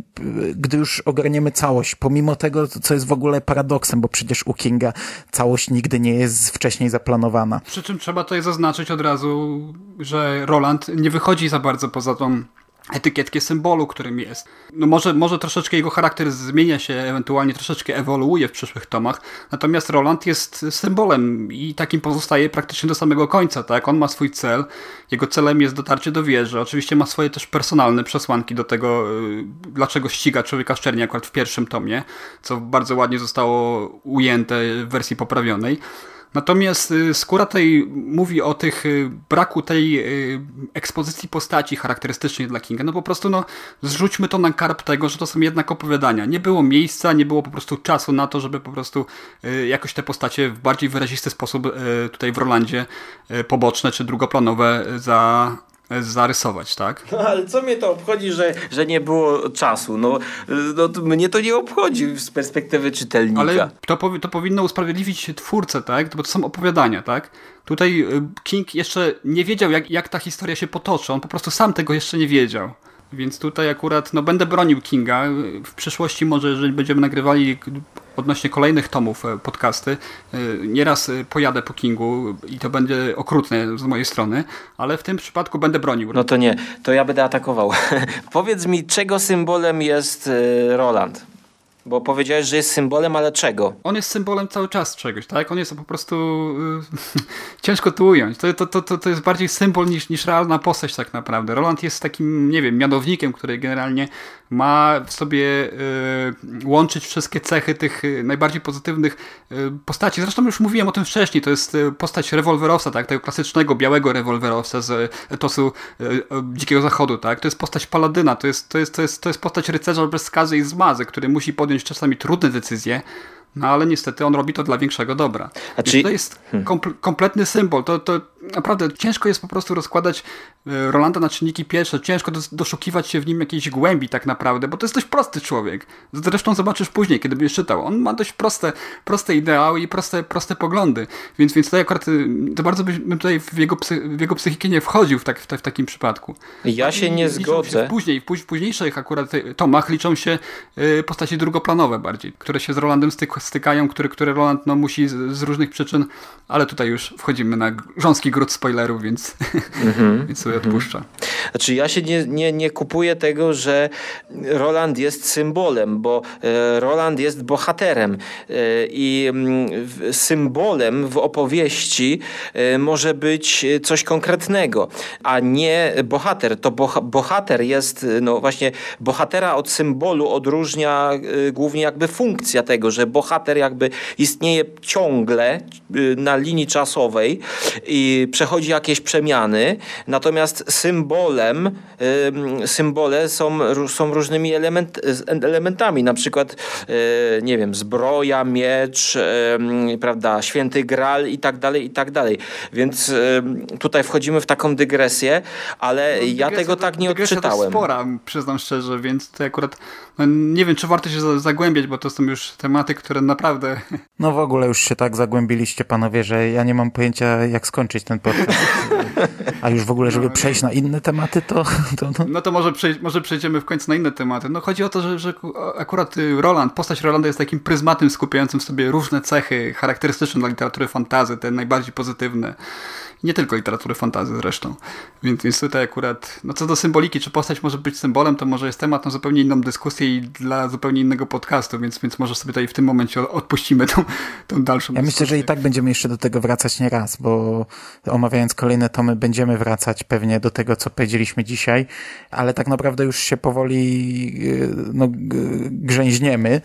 gdy już ogarniemy całość, pomimo tego, co jest w ogóle paradoksem, bo przecież u Kinga całość nigdy nie jest wcześniej zaplanowana. Przy czym trzeba tutaj zaznaczyć od razu, że Roland nie wychodzi za bardzo poza tą etykietkę symbolu, którym jest. No może, może troszeczkę jego charakter zmienia się, ewentualnie troszeczkę ewoluuje w przyszłych tomach, natomiast Roland jest symbolem i takim pozostaje praktycznie do samego końca, tak? On ma swój cel, jego celem jest dotarcie do wieży, oczywiście ma swoje też personalne przesłanki do tego, y, dlaczego ściga człowieka w akurat w pierwszym tomie, co bardzo ładnie zostało ujęte w wersji poprawionej. Natomiast y, skóra tej mówi o tych y, braku tej y, ekspozycji postaci charakterystycznej dla Kinga. No po prostu no, zrzućmy to na karp tego, że to są jednak opowiadania. Nie było miejsca, nie było po prostu czasu na to, żeby po prostu jakoś te postacie w bardziej wyrazisty sposób tutaj w Rolandzie poboczne czy drugoplanowe za, zarysować, tak? No ale co mnie to obchodzi, że, że nie było czasu? No, no mnie to nie obchodzi z perspektywy czytelnika. Ale to, to powinno usprawiedliwić twórcę, tak? Bo to są opowiadania, tak? Tutaj y, King jeszcze nie wiedział, jak, jak ta historia się potoczy. On po prostu sam tego jeszcze nie wiedział. Więc tutaj akurat no, będę bronił Kinga. W przyszłości może, jeżeli będziemy nagrywali odnośnie kolejnych tomów e, podcasty, e, nieraz e, pojadę po Kingu i to będzie okrutne z mojej strony, ale w tym przypadku będę bronił. No to nie, to ja będę atakował. Powiedz mi, czego symbolem jest Roland? Bo powiedziałeś, że jest symbolem, ale czego? On jest symbolem cały czas czegoś, tak? On jest po prostu... Yy, ciężko tu ująć. To, to, to, to jest bardziej symbol niż, niż realna postać tak naprawdę. Roland jest takim, nie wiem, mianownikiem, który generalnie ma w sobie y, łączyć wszystkie cechy tych y, najbardziej pozytywnych y, postaci. Zresztą już mówiłem o tym wcześniej, to jest postać rewolwerowca, tak, tego klasycznego białego rewolwerowca z etosu Dzikiego Zachodu, tak, to jest postać paladyna, to jest, to jest, to jest, to jest postać rycerza bez skazy i zmazy, który musi podjąć czasami trudne decyzje, no ale niestety on robi to dla większego dobra. Znaczy... To jest hmm. kompletny symbol. To, to naprawdę ciężko jest po prostu rozkładać Rolanda na czynniki pierwsze, ciężko doszukiwać się w nim jakiejś głębi tak naprawdę, bo to jest dość prosty człowiek. Zresztą zobaczysz później, kiedy będziesz czytał. On ma dość proste, proste ideały i proste, proste poglądy, więc, więc tutaj akurat y, to bardzo bym tutaj w jego, psy, w jego psychikę nie wchodził w, tak, w, w takim przypadku. Ja się nie zgodzę. Się w później, w późniejszych akurat y, tomach liczą się y, postaci drugoplanowe bardziej, które się z Rolandem styk, stykają, które, które Roland no, musi z, z różnych przyczyn, ale tutaj już wchodzimy na grząski gród spoilerów, więc, mm-hmm. więc sobie odpuszczam. Znaczy ja się nie, nie, nie kupuję tego, że Roland jest symbolem, bo e, Roland jest bohaterem e, i mm, symbolem w opowieści e, może być coś konkretnego, a nie bohater. To bohater jest, no właśnie bohatera od symbolu odróżnia głównie jakby funkcja tego, że bohater jakby istnieje ciągle na linii czasowej i przechodzi jakieś przemiany, natomiast symbolem, symbole są, są różnymi element, elementami, na przykład e, nie wiem, zbroja, miecz, prawda, święty gral i tak dalej, i tak dalej. Więc tutaj wchodzimy w taką dygresję, ale no, ja tego tak nie odczytałem. To spora, przyznam szczerze, więc to akurat no, nie wiem, czy warto się zagłębiać, bo to są już tematy, które naprawdę... No w ogóle już się tak zagłębiliście, panowie, że ja nie mam pojęcia, jak skończyć ten podcast. A już w ogóle, żeby no, przejść na inne tematy, to... to no. no to może, przej może przejdziemy w końcu na inne tematy. No chodzi o to, że, że akurat y, Roland, postać Rolanda jest takim pryzmatem skupiającym w sobie różne cechy charakterystyczne dla literatury fantazy, te najbardziej pozytywne nie tylko literatury fantazy zresztą. Więc, więc tutaj akurat, no co do symboliki, czy postać może być symbolem, to może jest temat na zupełnie inną dyskusję i dla zupełnie innego podcastu, więc, więc może sobie tutaj w tym momencie odpuścimy tą, tą dalszą Ja dyskusję. myślę, że i tak będziemy jeszcze do tego wracać nie raz, bo omawiając kolejne tomy będziemy wracać pewnie do tego, co powiedzieliśmy dzisiaj, ale tak naprawdę już się powoli y, no, grzęźniemy.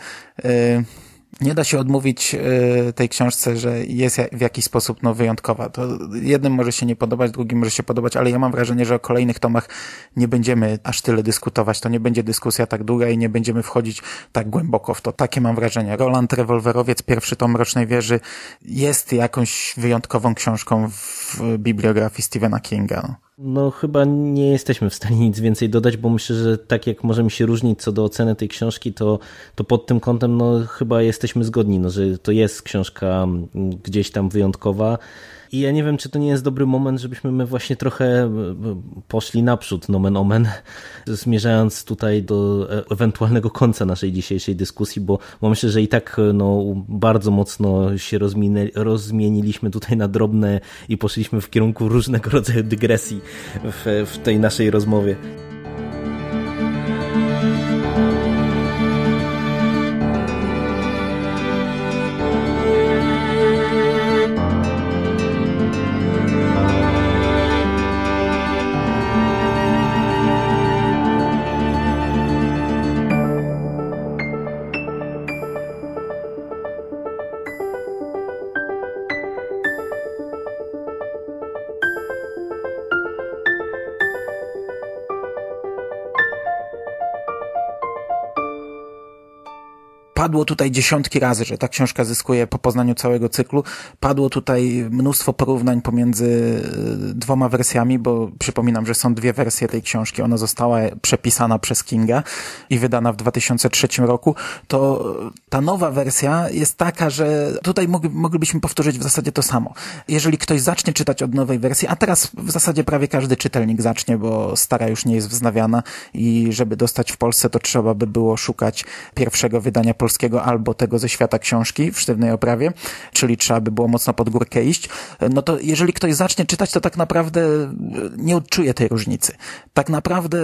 Nie da się odmówić e, tej książce, że jest w jakiś sposób no, wyjątkowa. To jednym może się nie podobać, drugim może się podobać, ale ja mam wrażenie, że o kolejnych tomach nie będziemy aż tyle dyskutować. To nie będzie dyskusja tak długa i nie będziemy wchodzić tak głęboko w to. Takie mam wrażenie. Roland Rewolwerowiec, pierwszy tom Mrocznej Wieży jest jakąś wyjątkową książką w bibliografii Stephena Kinga. No chyba nie jesteśmy w stanie nic więcej dodać, bo myślę, że tak jak możemy się różnić co do oceny tej książki, to, to pod tym kątem no chyba jesteśmy zgodni, no, że to jest książka gdzieś tam wyjątkowa. I ja nie wiem, czy to nie jest dobry moment, żebyśmy my właśnie trochę e, poszli naprzód, nomen omen, zmierzając tutaj do e, ewentualnego końca naszej dzisiejszej dyskusji, bo, myślę, że i tak e, no, bardzo mocno się rozmieniliśmy tutaj na drobne i poszliśmy w kierunku różnego rodzaju dygresji w, w tej naszej rozmowie. Padło tutaj dziesiątki razy, że ta książka zyskuje po poznaniu całego cyklu. Padło tutaj mnóstwo porównań pomiędzy y, dwoma wersjami, bo przypominam, że są dwie wersje tej książki. Ona została przepisana przez Kinga i wydana w 2003 roku. To ta nowa wersja jest taka, że tutaj moglibyśmy powtórzyć w zasadzie to samo. Jeżeli ktoś zacznie czytać od nowej wersji, a teraz w zasadzie prawie każdy czytelnik zacznie, bo stara już nie jest wznawiana i żeby dostać w Polsce, to trzeba by było szukać pierwszego wydania polskiego albo tego ze świata książki w sztywnej oprawie, czyli trzeba by było mocno pod górkę iść. No to jeżeli ktoś zacznie czytać, to tak naprawdę nie odczuje tej różnicy. Tak naprawdę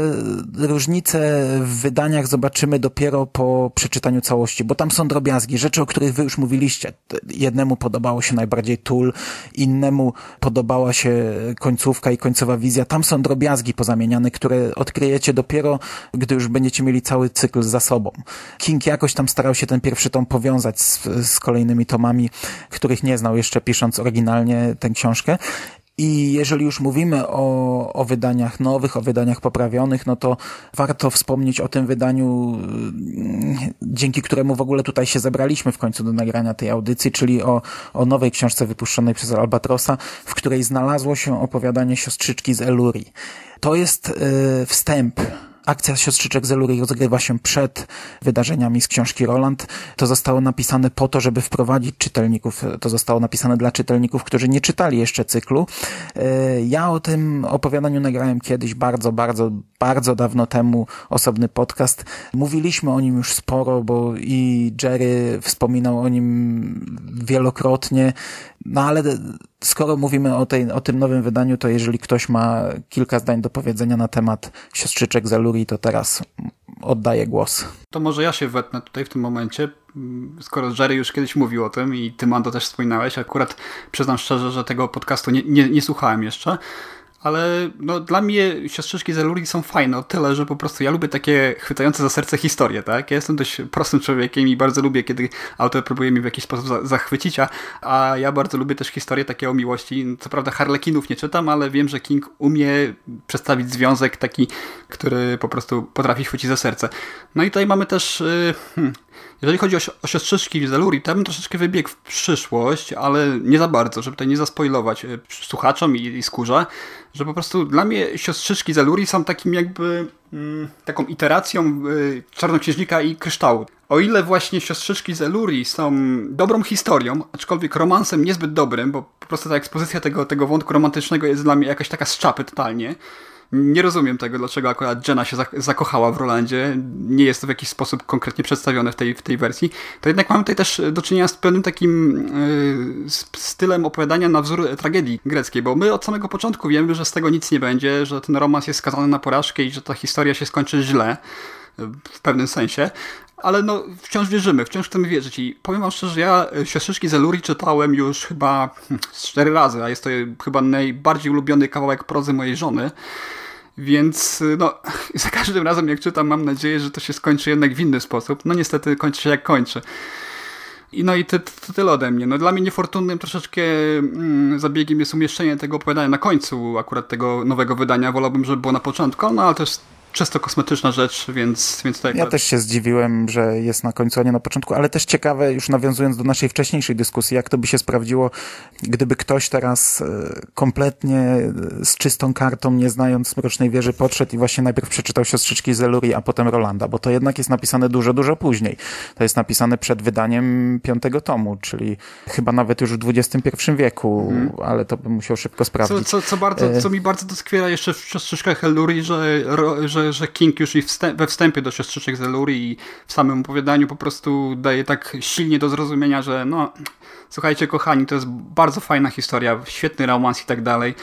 różnicę w wydaniach zobaczymy dopiero po przeczytaniu całości, bo tam są drobiazgi, rzeczy, o których wy już mówiliście. Jednemu podobało się najbardziej Tool, innemu podobała się końcówka i końcowa wizja. Tam są drobiazgi pozamieniane, które odkryjecie dopiero, gdy już będziecie mieli cały cykl za sobą. King jakoś tam starał się ten pierwszy tom powiązać z, z kolejnymi tomami, których nie znał jeszcze pisząc oryginalnie tę książkę. I jeżeli już mówimy o, o wydaniach nowych, o wydaniach poprawionych, no to warto wspomnieć o tym wydaniu, mm, dzięki któremu w ogóle tutaj się zebraliśmy w końcu do nagrania tej audycji, czyli o, o nowej książce wypuszczonej przez Albatrosa, w której znalazło się opowiadanie siostrzyczki z Eluri. To jest yy, wstęp Akcja siostrzyczek Zeluri rozgrywa się przed wydarzeniami z książki Roland. To zostało napisane po to, żeby wprowadzić czytelników. To zostało napisane dla czytelników, którzy nie czytali jeszcze cyklu. E, ja o tym opowiadaniu nagrałem kiedyś bardzo, bardzo, bardzo dawno temu osobny podcast. Mówiliśmy o nim już sporo, bo i Jerry wspominał o nim wielokrotnie. No ale skoro mówimy o, tej, o tym nowym wydaniu, to jeżeli ktoś ma kilka zdań do powiedzenia na temat siostrzyczek Zaluri, to teraz oddaję głos. To może ja się wetnę tutaj w tym momencie, skoro Jerry już kiedyś mówił o tym i ty, Mando, też wspominałeś. Akurat przyznam szczerze, że tego podcastu nie, nie, nie słuchałem jeszcze ale no, dla mnie siostrzyczki Zeluri są fajne o tyle, że po prostu ja lubię takie chwytające za serce historie, tak? Ja jestem dość prostym człowiekiem i bardzo lubię, kiedy autor próbuje mi w jakiś sposób za zachwycić, a, a ja bardzo lubię też historie takie o miłości. Co prawda Harlekinów nie czytam, ale wiem, że King umie przedstawić związek taki, który po prostu potrafi chwycić za serce. No i tutaj mamy też... Yy, hmm, jeżeli chodzi o, o siostrzyczki Zeluri, to ja bym troszeczkę wybiegł w przyszłość, ale nie za bardzo, żeby tutaj nie zaspoilować e, słuchaczom i, i skórze, że po prostu dla mnie siostrzyczki Zeluri są takim jakby mm, taką iteracją y, Czarnoksiężnika i Kryształu. O ile właśnie siostrzyczki Zeluri są dobrą historią, aczkolwiek romansem niezbyt dobrym, bo po prostu ta ekspozycja tego, tego wątku romantycznego jest dla mnie jakaś taka z czapy totalnie, nie rozumiem tego, dlaczego akurat Jenna się zakochała w Rolandzie. Nie jest to w jakiś sposób konkretnie przedstawione w tej, w tej wersji. To jednak mamy tutaj też do czynienia z pewnym takim yy, stylem opowiadania na wzór tragedii greckiej, bo my od samego początku wiemy, że z tego nic nie będzie, że ten romans jest skazany na porażkę i że ta historia się skończy źle w pewnym sensie, ale no wciąż wierzymy, wciąż chcemy wierzyć i powiem wam szczerze, ja Siostrzyczki Zeluri czytałem już chyba hmm, cztery razy, a jest to chyba najbardziej ulubiony kawałek prozy mojej żony. Więc no, za każdym razem jak czytam, mam nadzieję, że to się skończy jednak w inny sposób. No niestety kończy się jak kończy. I no i to, to tyle ode mnie. No dla mnie niefortunnym troszeczkę mm, zabiegiem jest umieszczenie tego opowiadania na końcu akurat tego nowego wydania. Wolałbym, żeby było na początku, no ale też czysto kosmetyczna rzecz, więc, więc tak. Ja też się zdziwiłem, że jest na końcu, a nie na początku, ale też ciekawe, już nawiązując do naszej wcześniejszej dyskusji, jak to by się sprawdziło, gdyby ktoś teraz e, kompletnie e, z czystą kartą, nie znając Mrocznej Wieży, podszedł i właśnie najpierw przeczytał Siostrzyczki Zeluri, a potem Rolanda, bo to jednak jest napisane dużo, dużo później. To jest napisane przed wydaniem piątego tomu, czyli chyba nawet już w XXI wieku, mhm. ale to bym musiał szybko sprawdzić. Co, co, co, bardzo, e, co mi bardzo doskwiera jeszcze w Siostrzyczkach Eluri, że, że że, że King już i we wstępie do siostrzyczek Zeluri i w samym opowiadaniu po prostu daje tak silnie do zrozumienia, że no, słuchajcie kochani, to jest bardzo fajna historia, świetny romans i tak dalej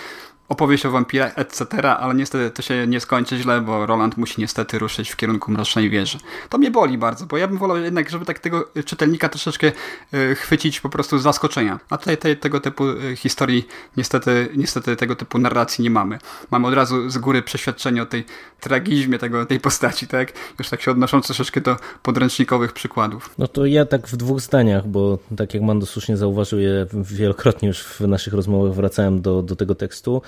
opowieść o wampirach, etc., ale niestety to się nie skończy źle, bo Roland musi niestety ruszyć w kierunku Mrocznej Wieży. To mnie boli bardzo, bo ja bym wolał jednak, żeby tak tego czytelnika troszeczkę y, chwycić po prostu z zaskoczenia. A tutaj te, tego typu y, historii niestety, niestety tego typu narracji nie mamy. Mamy od razu z góry przeświadczenie o tej tragizmie tego, tej postaci, tak? Już tak się odnoszą troszeczkę do podręcznikowych przykładów. No to ja tak w dwóch zdaniach, bo tak jak Mando słusznie zauważył, ja wielokrotnie już w naszych rozmowach wracałem do, do tego tekstu.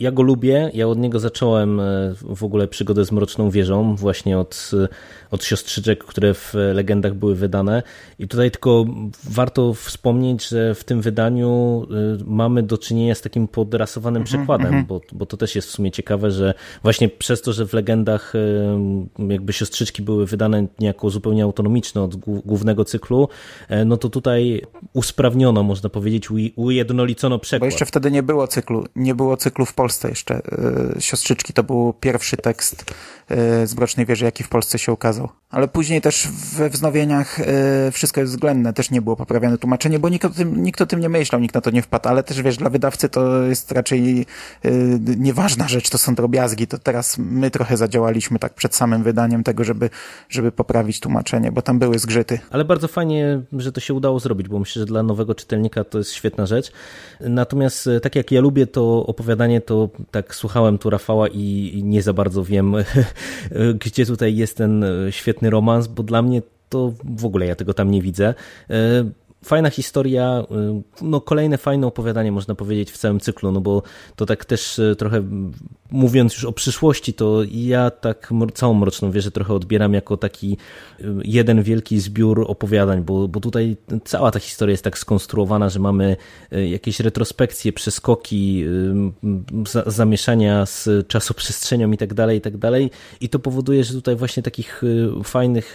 Ja go lubię, ja od niego zacząłem w ogóle przygodę z Mroczną Wieżą, właśnie od, od siostrzyczek, które w legendach były wydane. I tutaj tylko warto wspomnieć, że w tym wydaniu mamy do czynienia z takim podrasowanym mm -hmm, przekładem, mm -hmm. bo, bo to też jest w sumie ciekawe, że właśnie przez to, że w legendach jakby siostrzyczki były wydane niejako zupełnie autonomiczne od głównego cyklu, no to tutaj usprawniono, można powiedzieć, ujednolicono przekład. Bo jeszcze wtedy nie było cyklu, nie było cyklu w Polsce jeszcze. E, siostrzyczki to był pierwszy tekst e, z Mrocznej Wieży, jaki w Polsce się ukazał. Ale później też we wznowieniach e, wszystko jest względne, też nie było poprawiane tłumaczenie, bo nikt o, tym, nikt o tym nie myślał, nikt na to nie wpadł, ale też wiesz, dla wydawcy to jest raczej nieważna rzecz, to są drobiazgi, to teraz my trochę zadziałaliśmy tak przed samym wydaniem tego, żeby, żeby poprawić tłumaczenie, bo tam były zgrzyty. Ale bardzo fajnie, że to się udało zrobić, bo myślę, że dla nowego czytelnika to jest świetna rzecz. Natomiast tak jak ja lubię to opowiadanie, to tak słuchałem tu Rafała i nie za bardzo wiem, gdzie tutaj jest ten świetny romans, bo dla mnie to w ogóle ja tego tam nie widzę fajna historia, y, no kolejne fajne opowiadanie można powiedzieć w całym cyklu, no bo to tak też y, trochę mówiąc już o przyszłości, to ja tak całą Mroczną Wieżę trochę odbieram jako taki y, jeden wielki zbiór opowiadań, bo, bo tutaj cała ta historia jest tak skonstruowana, że mamy jakieś retrospekcje, przeskoki, zamieszania z czasoprzestrzenią i tak dalej, i tak dalej. I to powoduje, że tutaj właśnie takich fajnych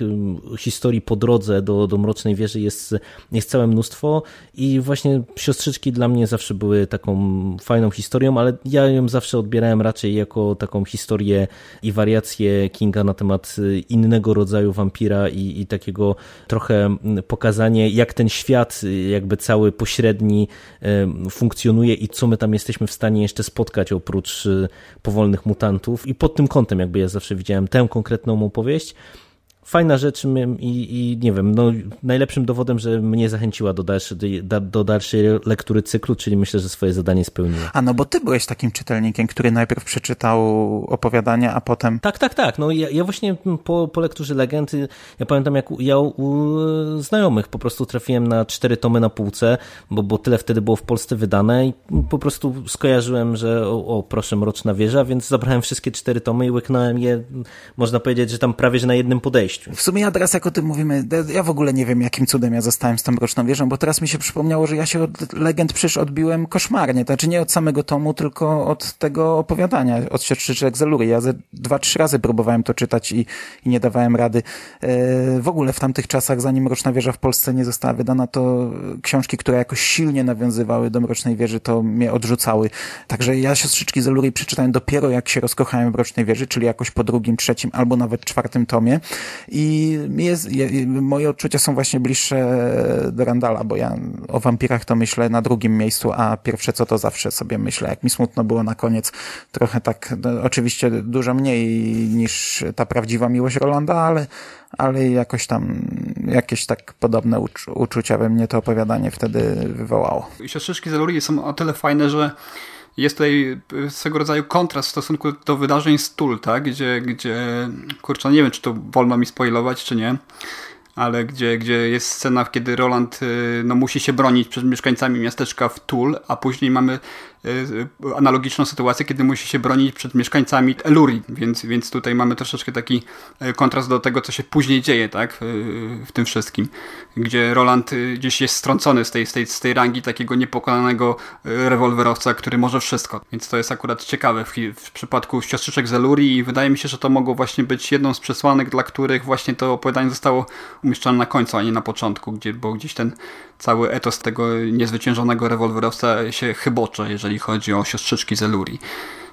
historii po drodze do, do Mrocznej Wieży jest, jest całe mnóstwo i właśnie siostrzyczki dla mnie zawsze były taką fajną historią, ale ja ją zawsze odbierałem raczej jako taką historię i wariację Kinga na temat innego rodzaju wampira i, i takiego trochę pokazanie, jak ten świat jakby cały pośredni funkcjonuje i co my tam jesteśmy w stanie jeszcze spotkać oprócz powolnych mutantów. I pod tym kątem jakby ja zawsze widziałem tę konkretną opowieść fajna rzecz i, i, nie wiem, no, najlepszym dowodem, że mnie zachęciła do dalszej, do dalszej lektury cyklu, czyli myślę, że swoje zadanie spełniła. A no bo ty byłeś takim czytelnikiem, który najpierw przeczytał opowiadania, a potem... Tak, tak, tak. No ja, ja właśnie po, po lekturze legendy, ja pamiętam jak ja u znajomych po prostu trafiłem na cztery tomy na półce, bo, bo tyle wtedy było w Polsce wydane i po prostu skojarzyłem, że o, o proszę, Mroczna Wieża, więc zabrałem wszystkie cztery tomy i łyknąłem je, można powiedzieć, że tam prawie, że na jednym podejściu w sumie ja teraz jak o tym mówimy, ja w ogóle nie wiem jakim cudem ja zostałem z tą Mroczną Wieżą, bo teraz mi się przypomniało, że ja się od legend przecież odbiłem koszmarnie, to znaczy nie od samego tomu, tylko od tego opowiadania, od siostrzyczek Zelury. Ja ze dwa, trzy razy próbowałem to czytać i, i nie dawałem rady. E, w ogóle w tamtych czasach, zanim Mroczna Wieża w Polsce nie została wydana, to książki, które jakoś silnie nawiązywały do Mrocznej Wieży, to mnie odrzucały. Także ja siostrzyczki Zelury przeczytałem dopiero jak się rozkochałem w Mrocznej Wieży, czyli jakoś po drugim, trzecim albo nawet czwartym tomie i jest, moje odczucia są właśnie bliższe do Randala, bo ja o wampirach to myślę na drugim miejscu, a pierwsze co to zawsze sobie myślę, jak mi smutno było na koniec, trochę tak, no, oczywiście dużo mniej niż ta prawdziwa miłość Rolanda, ale, ale jakoś tam jakieś tak podobne uczu uczucia we mnie to opowiadanie wtedy wywołało. Siostrzyczki Zeluri są o tyle fajne, że jest tutaj swego rodzaju kontrast w stosunku do wydarzeń z Tul, tak? Gdzie, gdzie kurczę, nie wiem, czy to wolno mi spoilować, czy nie, ale gdzie, gdzie jest scena, kiedy Roland y, no, musi się bronić przed mieszkańcami miasteczka w Tul, a później mamy analogiczną sytuację, kiedy musi się bronić przed mieszkańcami Eluri, więc, więc tutaj mamy troszeczkę taki y, kontrast do tego, co się później dzieje tak, y, w tym wszystkim, gdzie Roland gdzieś jest strącony z tej, z tej, z tej rangi takiego niepokonanego rewolwerowca, który może wszystko, więc to jest akurat ciekawe w, w przypadku siostrzyczek z Eluri i wydaje mi się, że to mogło właśnie być jedną z przesłanek, dla których właśnie to opowiadanie zostało umieszczone na końcu, a nie na początku, gdzie, bo gdzieś ten cały etos tego niezwyciężonego rewolwerowca się chybocze, jeżeli chodzi o siostrzyczki z.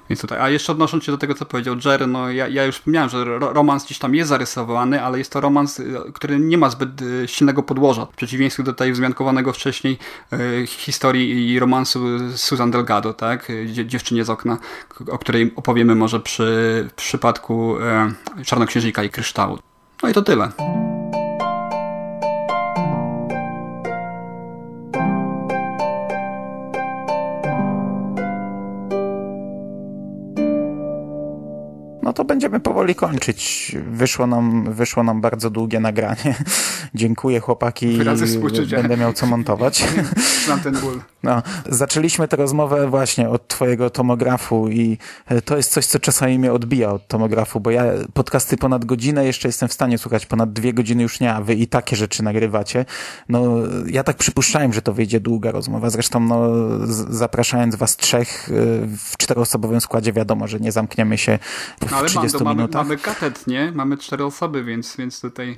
Więc tutaj, a jeszcze odnosząc się do tego, co powiedział Jerry, no ja, ja już wspomniałem, że romans gdzieś tam jest zarysowany, ale jest to romans, y, który nie ma zbyt y, silnego podłoża. W przeciwieństwie do tej wzmiankowanego wcześniej y, historii i romansu Susan Delgado, tak? Dziewczynie z okna, o której opowiemy może przy przypadku Czarnoksiężnika i Kryształu. No i to tyle. Będziemy powoli kończyć. Wyszło nam, wyszło nam bardzo długie nagranie. Dziękuję chłopaki. Będę miał co montować. Znam ten ból. No, zaczęliśmy tę rozmowę właśnie od twojego tomografu i e, to jest coś, co czasami mnie odbija od tomografu, bo ja podcasty ponad godzinę jeszcze jestem w stanie słuchać, ponad dwie godziny już nie, a wy i takie rzeczy nagrywacie. No, ja tak przypuszczałem, że to wyjdzie długa rozmowa. Zresztą, no, zapraszając was trzech e, w czteroosobowym składzie, wiadomo, że nie zamkniemy się w No, ale 30 Mando, mamy, minutach. mamy katet, nie? Mamy cztery osoby, więc, więc tutaj...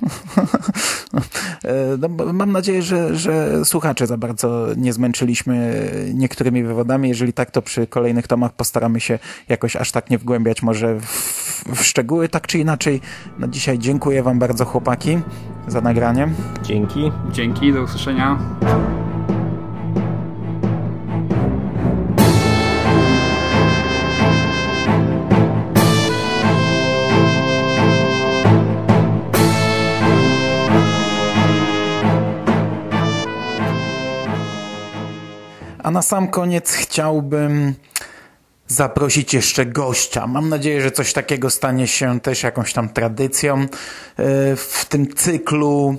E, No, mam nadzieję, że, że słuchacze za bardzo nie zmęczyliśmy niektórymi wywodami. Jeżeli tak, to przy kolejnych tomach postaramy się jakoś aż tak nie wgłębiać może w, w szczegóły, tak czy inaczej. No dzisiaj dziękuję wam bardzo chłopaki za nagranie. Dzięki. Dzięki, do usłyszenia. A na sam koniec chciałbym zaprosić jeszcze gościa. Mam nadzieję, że coś takiego stanie się też jakąś tam tradycją e, w tym cyklu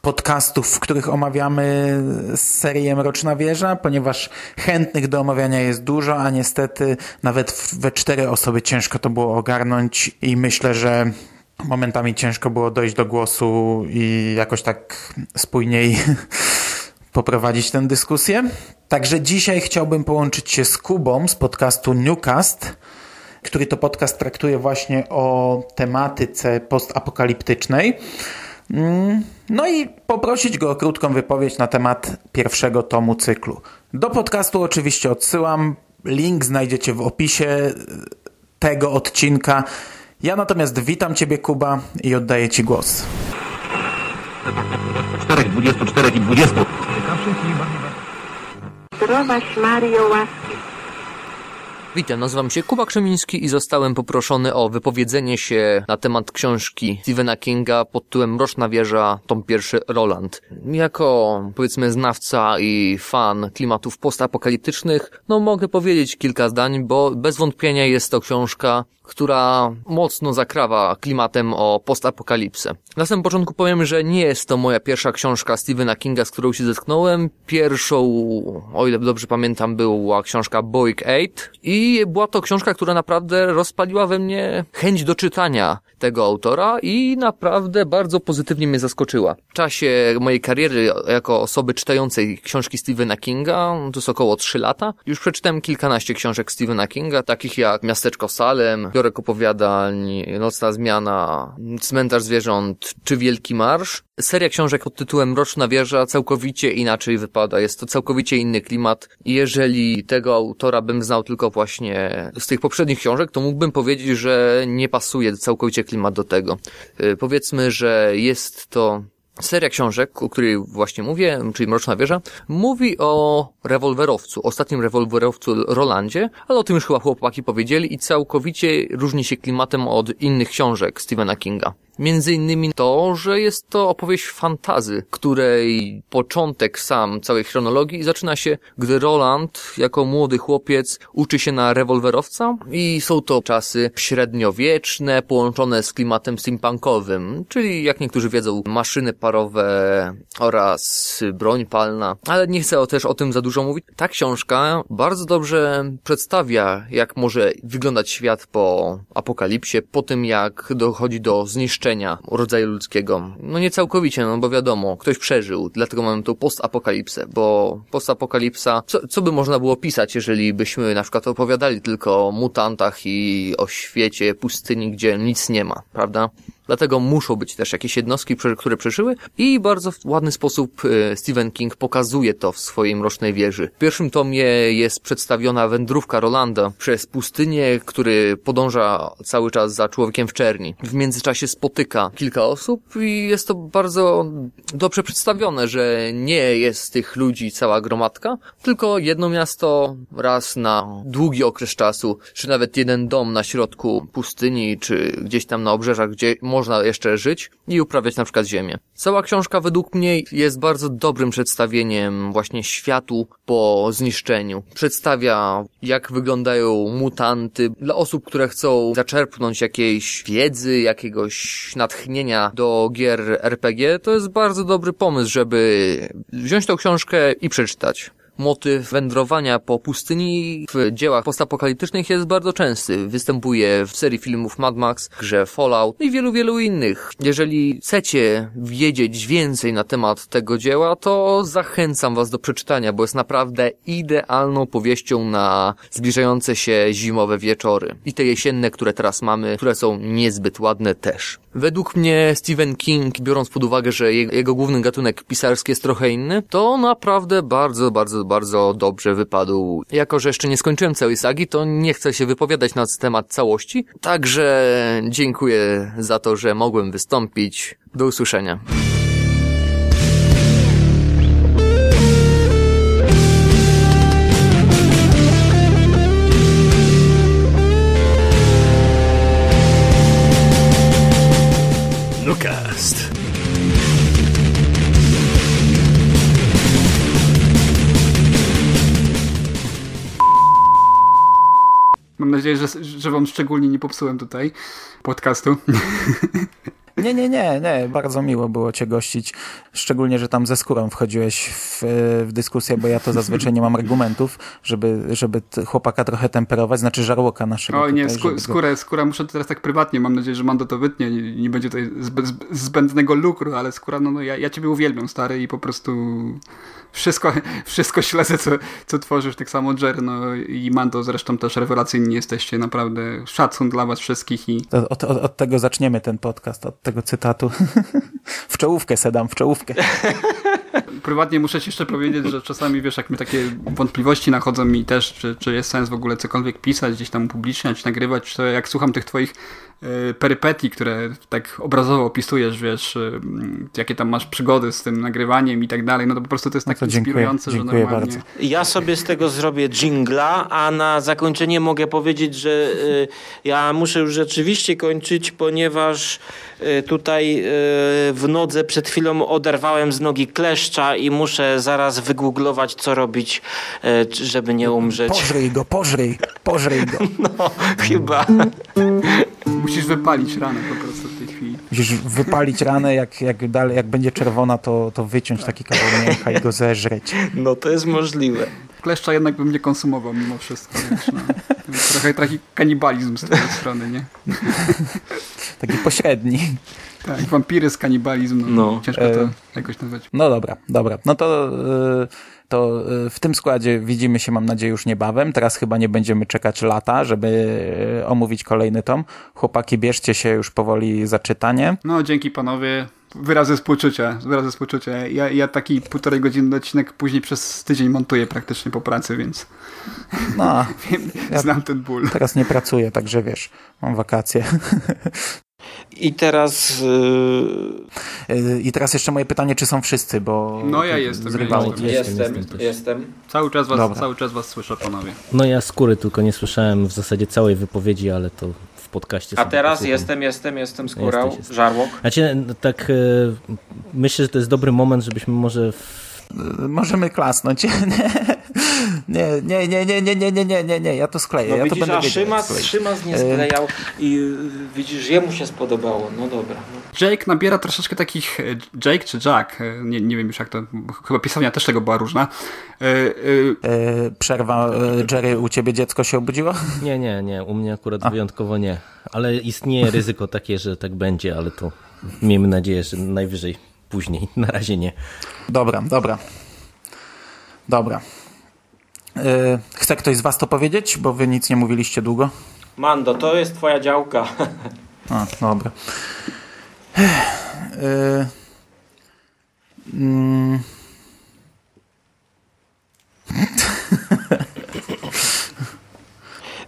podcastów, w których omawiamy serię Mroczna Wieża, ponieważ chętnych do omawiania jest dużo, a niestety nawet we cztery osoby ciężko to było ogarnąć i myślę, że momentami ciężko było dojść do głosu i jakoś tak spójniej poprowadzić tę dyskusję. Także dzisiaj chciałbym połączyć się z Kubą z podcastu Newcast, który to podcast traktuje właśnie o tematyce postapokaliptycznej. Mm, No i poprosić go o krótką wypowiedź na temat pierwszego tomu cyklu. Do podcastu oczywiście odsyłam. Link znajdziecie w opisie tego odcinka. Ja natomiast witam Ciebie, Kuba, i oddaję Ci głos. 4, 24 i 20. Zdrowaś Mario łaski. Witam, nazywam się Kuba Krzemiński i zostałem poproszony o wypowiedzenie się na temat książki Stephena Kinga pod tytułem Mroczna Wieża, tom pierwszy Roland. Jako, powiedzmy, znawca i fan klimatów postapokaliptycznych, no mogę powiedzieć kilka zdań, bo bez wątpienia jest to książka, która mocno zakrawa klimatem o postapokalipsę. Na samym początku powiem, że nie jest to moja pierwsza książka Stephena Kinga, z którą się zetknąłem. Pierwszą, o ile dobrze pamiętam, była książka Boyk 8 i była to książka, która naprawdę rozpaliła we mnie chęć do czytania tego autora i naprawdę bardzo pozytywnie mnie zaskoczyła. W czasie mojej kariery jako osoby czytającej książki Stephena Kinga, to jest około 3 lata, już przeczytałem kilkanaście książek Stephena Kinga, takich jak Miasteczko Salem, Biorek opowiadań, Nocna zmiana, Cmentarz zwierząt czy Wielki Marsz. Seria książek pod tytułem Mroczna Wieża całkowicie inaczej wypada. Jest to całkowicie inny klimat. Jeżeli tego autora bym znał tylko właśnie z tych poprzednich książek, to mógłbym powiedzieć, że nie pasuje całkowicie klimat do tego. Yy, powiedzmy, że jest to Seria książek, o której właśnie mówię, czyli Mroczna Wieża, mówi o rewolwerowcu, ostatnim rewolwerowcu Rolandzie, ale o tym już chyba chłopaki powiedzieli i całkowicie różni się klimatem od innych książek Stephena Kinga. Między innymi to, że jest to opowieść fantazy, której początek sam całej chronologii zaczyna się, gdy Roland, jako młody chłopiec, uczy się na rewolwerowca i są to czasy średniowieczne, połączone z klimatem steampunkowym, czyli jak niektórzy wiedzą, maszyny parowe oraz broń palna, ale nie chcę też o tym za dużo mówić. Ta książka bardzo dobrze przedstawia, jak może wyglądać świat po apokalipsie, po tym jak dochodzi do zniszczenia rodzaju ludzkiego. No nie całkowicie, no bo wiadomo, ktoś przeżył, dlatego mamy tu postapokalipsę, bo postapokalipsa, co, co by można było pisać, jeżeli byśmy na przykład opowiadali tylko o mutantach i o świecie pustyni, gdzie nic nie ma, prawda? Dlatego muszą być też jakieś jednostki, które przeżyły i bardzo w ładny sposób e, Stephen King pokazuje to w swojej Mrocznej Wieży. W pierwszym tomie jest przedstawiona wędrówka Rolanda przez pustynię, który podąża cały czas za człowiekiem w czerni. W międzyczasie spotyka kilka osób i jest to bardzo dobrze przedstawione, że nie jest tych ludzi cała gromadka, tylko jedno miasto raz na długi okres czasu, czy nawet jeden dom na środku pustyni, czy gdzieś tam na obrzeżach, gdzie można jeszcze żyć i uprawiać na przykład ziemię. Cała książka według mnie jest bardzo dobrym przedstawieniem właśnie światu po zniszczeniu. Przedstawia jak wyglądają mutanty dla osób, które chcą zaczerpnąć jakiejś wiedzy, jakiegoś natchnienia do gier RPG. To jest bardzo dobry pomysł, żeby wziąć tą książkę i przeczytać motyw wędrowania po pustyni w dziełach postapokaliptycznych jest bardzo częsty. Występuje w serii filmów Mad Max, grze Fallout i wielu, wielu innych. Jeżeli chcecie wiedzieć więcej na temat tego dzieła, to zachęcam was do przeczytania, bo jest naprawdę idealną powieścią na zbliżające się zimowe wieczory. I te jesienne, które teraz mamy, które są niezbyt ładne też. Według mnie Stephen King, biorąc pod uwagę, że jego główny gatunek pisarski jest trochę inny, to naprawdę bardzo, bardzo, bardzo dobrze wypadł. Jako, że jeszcze nie skończyłem całej sagi, to nie chcę się wypowiadać na temat całości. Także dziękuję za to, że mogłem wystąpić. Do usłyszenia. Nadzieję, że, że wam szczególnie nie popsułem tutaj podcastu. Nie, nie, nie, nie. Bardzo miło było cię gościć. Szczególnie, że tam ze skórą wchodziłeś w, w dyskusję, bo ja to zazwyczaj nie mam argumentów, żeby, żeby chłopaka trochę temperować, znaczy żarłoka naszego. O nie, tutaj, skó skórę, skóra muszę teraz tak prywatnie, mam nadzieję, że Mando to wytnie, nie, nie będzie tutaj zbędnego lukru, ale skóra, no, no ja, ja ciebie uwielbiam, stary, i po prostu wszystko, wszystko śledzę, co, co tworzysz, tak samo Jerry, no i Mando zresztą też rewelacyjni jesteście, naprawdę szacun dla was wszystkich i... Od, od, od tego zaczniemy ten podcast, od tego cytatu. w czołówkę sedam, w czołówkę. Prywatnie muszę ci jeszcze powiedzieć, że czasami, wiesz, jak mi takie wątpliwości nachodzą mi też, czy, czy jest sens w ogóle cokolwiek pisać, gdzieś tam upubliczniać, nagrywać, to jak słucham tych twoich perypetii, które tak obrazowo opisujesz, wiesz, y, jakie tam masz przygody z tym nagrywaniem i tak dalej, no to po prostu to jest tak no to inspirujące, dziękuję, że dziękuję normalnie... Bardzo. Ja sobie z tego zrobię jingla, a na zakończenie mogę powiedzieć, że y, ja muszę już rzeczywiście kończyć, ponieważ y, tutaj y, w nodze przed chwilą oderwałem z nogi kleszcza i muszę zaraz wygooglować, co robić, żeby nie umrzeć. Pożryj go, pożryj, pożryj go. No, chyba. Musisz wypalić ranę po prostu w tej chwili. Musisz wypalić ranę, jak, jak, dalej, jak będzie czerwona, to, to wyciąć taki kawał mięcha i go zeżreć. No to jest możliwe. Kleszcza jednak bym nie konsumował mimo wszystko. Wiesz, no. Trochę taki kanibalizm z tej strony, nie? Taki pośredni. Tak, wampiryzm, kanibalizm, no, no. ciężko to e... jakoś nazwać. No dobra, dobra. No to... Yy to w tym składzie widzimy się, mam nadzieję, już niebawem. Teraz chyba nie będziemy czekać lata, żeby omówić kolejny tom. Chłopaki, bierzcie się już powoli za czytanie. No, dzięki panowie. Wyrazy współczucia, wyrazy współczucia. Ja, ja taki półtorej godziny odcinek później przez tydzień montuję praktycznie po pracy, więc no, Wiem, ja znam ten ból. Teraz nie pracuję, także wiesz, mam wakacje. I teraz. Yy... I teraz jeszcze moje pytanie, czy są wszyscy, bo. No ja jestem. Zrywało. Ja jestem, jestem, jestem, Cały czas, was, cały czas was słyszę, panowie. No ja skóry tylko nie słyszałem w zasadzie całej wypowiedzi, ale to w podcaście. A teraz jestem, jestem, jestem skórał, jesteś, jesteś. żarłok. Znaczy, tak yy, myślę, że to jest dobry moment, żebyśmy może. W... Możemy klasnąć. Nie, nie, nie, nie, nie, nie, nie, nie, nie, nie, ja to skleję. No ja widzisz, to będę a Szymas, Szymas nie sklejał i widzisz, jemu się spodobało. No dobra. Jake nabiera troszeczkę takich, Jake czy Jack, nie, nie wiem już jak to, chyba pisania też tego była różna. E, e... przerwa, Jerry, u ciebie dziecko się obudziło? Nie, nie, nie, u mnie akurat a. wyjątkowo nie. Ale istnieje ryzyko takie, że tak będzie, ale to miejmy nadzieję, że najwyżej później. Na razie nie. Dobra, dobra. Dobra. Chce ktoś z was to powiedzieć, bo wy nic nie mówiliście długo? Mando, to jest twoja działka. A, dobra. Yy, mm.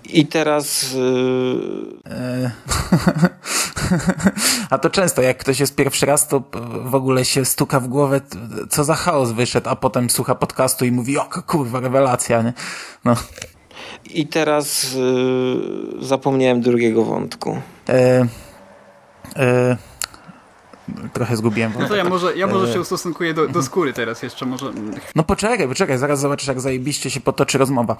I teraz. Yy... A to często, jak ktoś jest pierwszy raz, to w ogóle się stuka w głowę, co za chaos wyszedł, a potem słucha podcastu i mówi, o kurwa, rewelacja, nie? No. I teraz yy, zapomniałem drugiego wątku. E, E, trochę zgubiłem. No to ja może, ja E, może się ustosunkuję do, do skóry teraz jeszcze, może... No poczekaj, poczekaj, zaraz zobaczysz, jak zajebiście się potoczy rozmowa.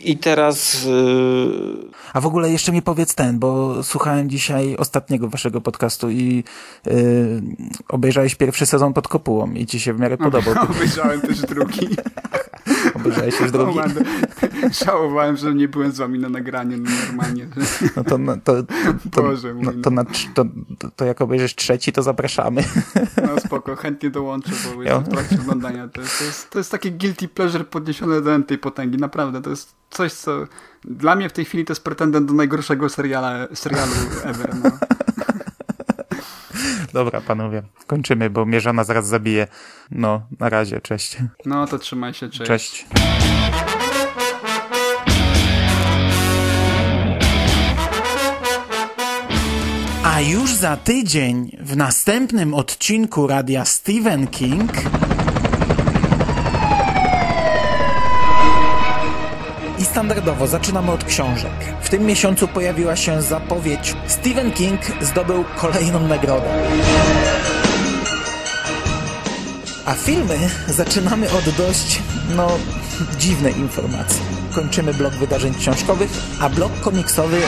I teraz yy, a w ogóle jeszcze mi powiedz ten, bo słuchałem dzisiaj ostatniego waszego podcastu i e, obejrzałeś pierwszy sezon pod kopułą i ci się w miarę podobał. Obejrzałem też drugi. Obejrzałeś już drugi? Żałowałem, że nie byłem z wami na nagraniu no normalnie. No to, no, to, to, Boże no, to, na, to, to, jak obejrzysz trzeci, to zapraszamy. No spoko, chętnie dołączę, bo Ja. jestem w trakcie oglądania. To jest, to, jest, to jest takie guilty pleasure podniesione do tej potęgi, naprawdę. To jest coś, co dla mnie w tej chwili to jest pretendent do najgorszego seriala, serialu ever. No. Dobra, panowie, kończymy, bo mnie żona zaraz zabije. No, na razie, cześć. no to trzymaj się, cześć. Cześć. A już za tydzień w następnym odcinku radia Stephen King standardowo zaczynamy od książek. W tym miesiącu pojawiła się zapowiedź Stephen King zdobył kolejną nagrodę. A filmy zaczynamy od dość, no, dziwnej informacji. Kończymy blok wydarzeń książkowych, a blok komiksowy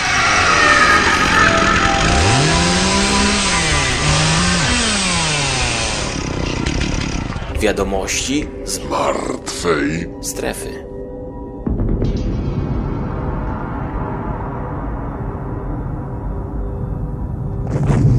Wiadomości z martwej strefy. you.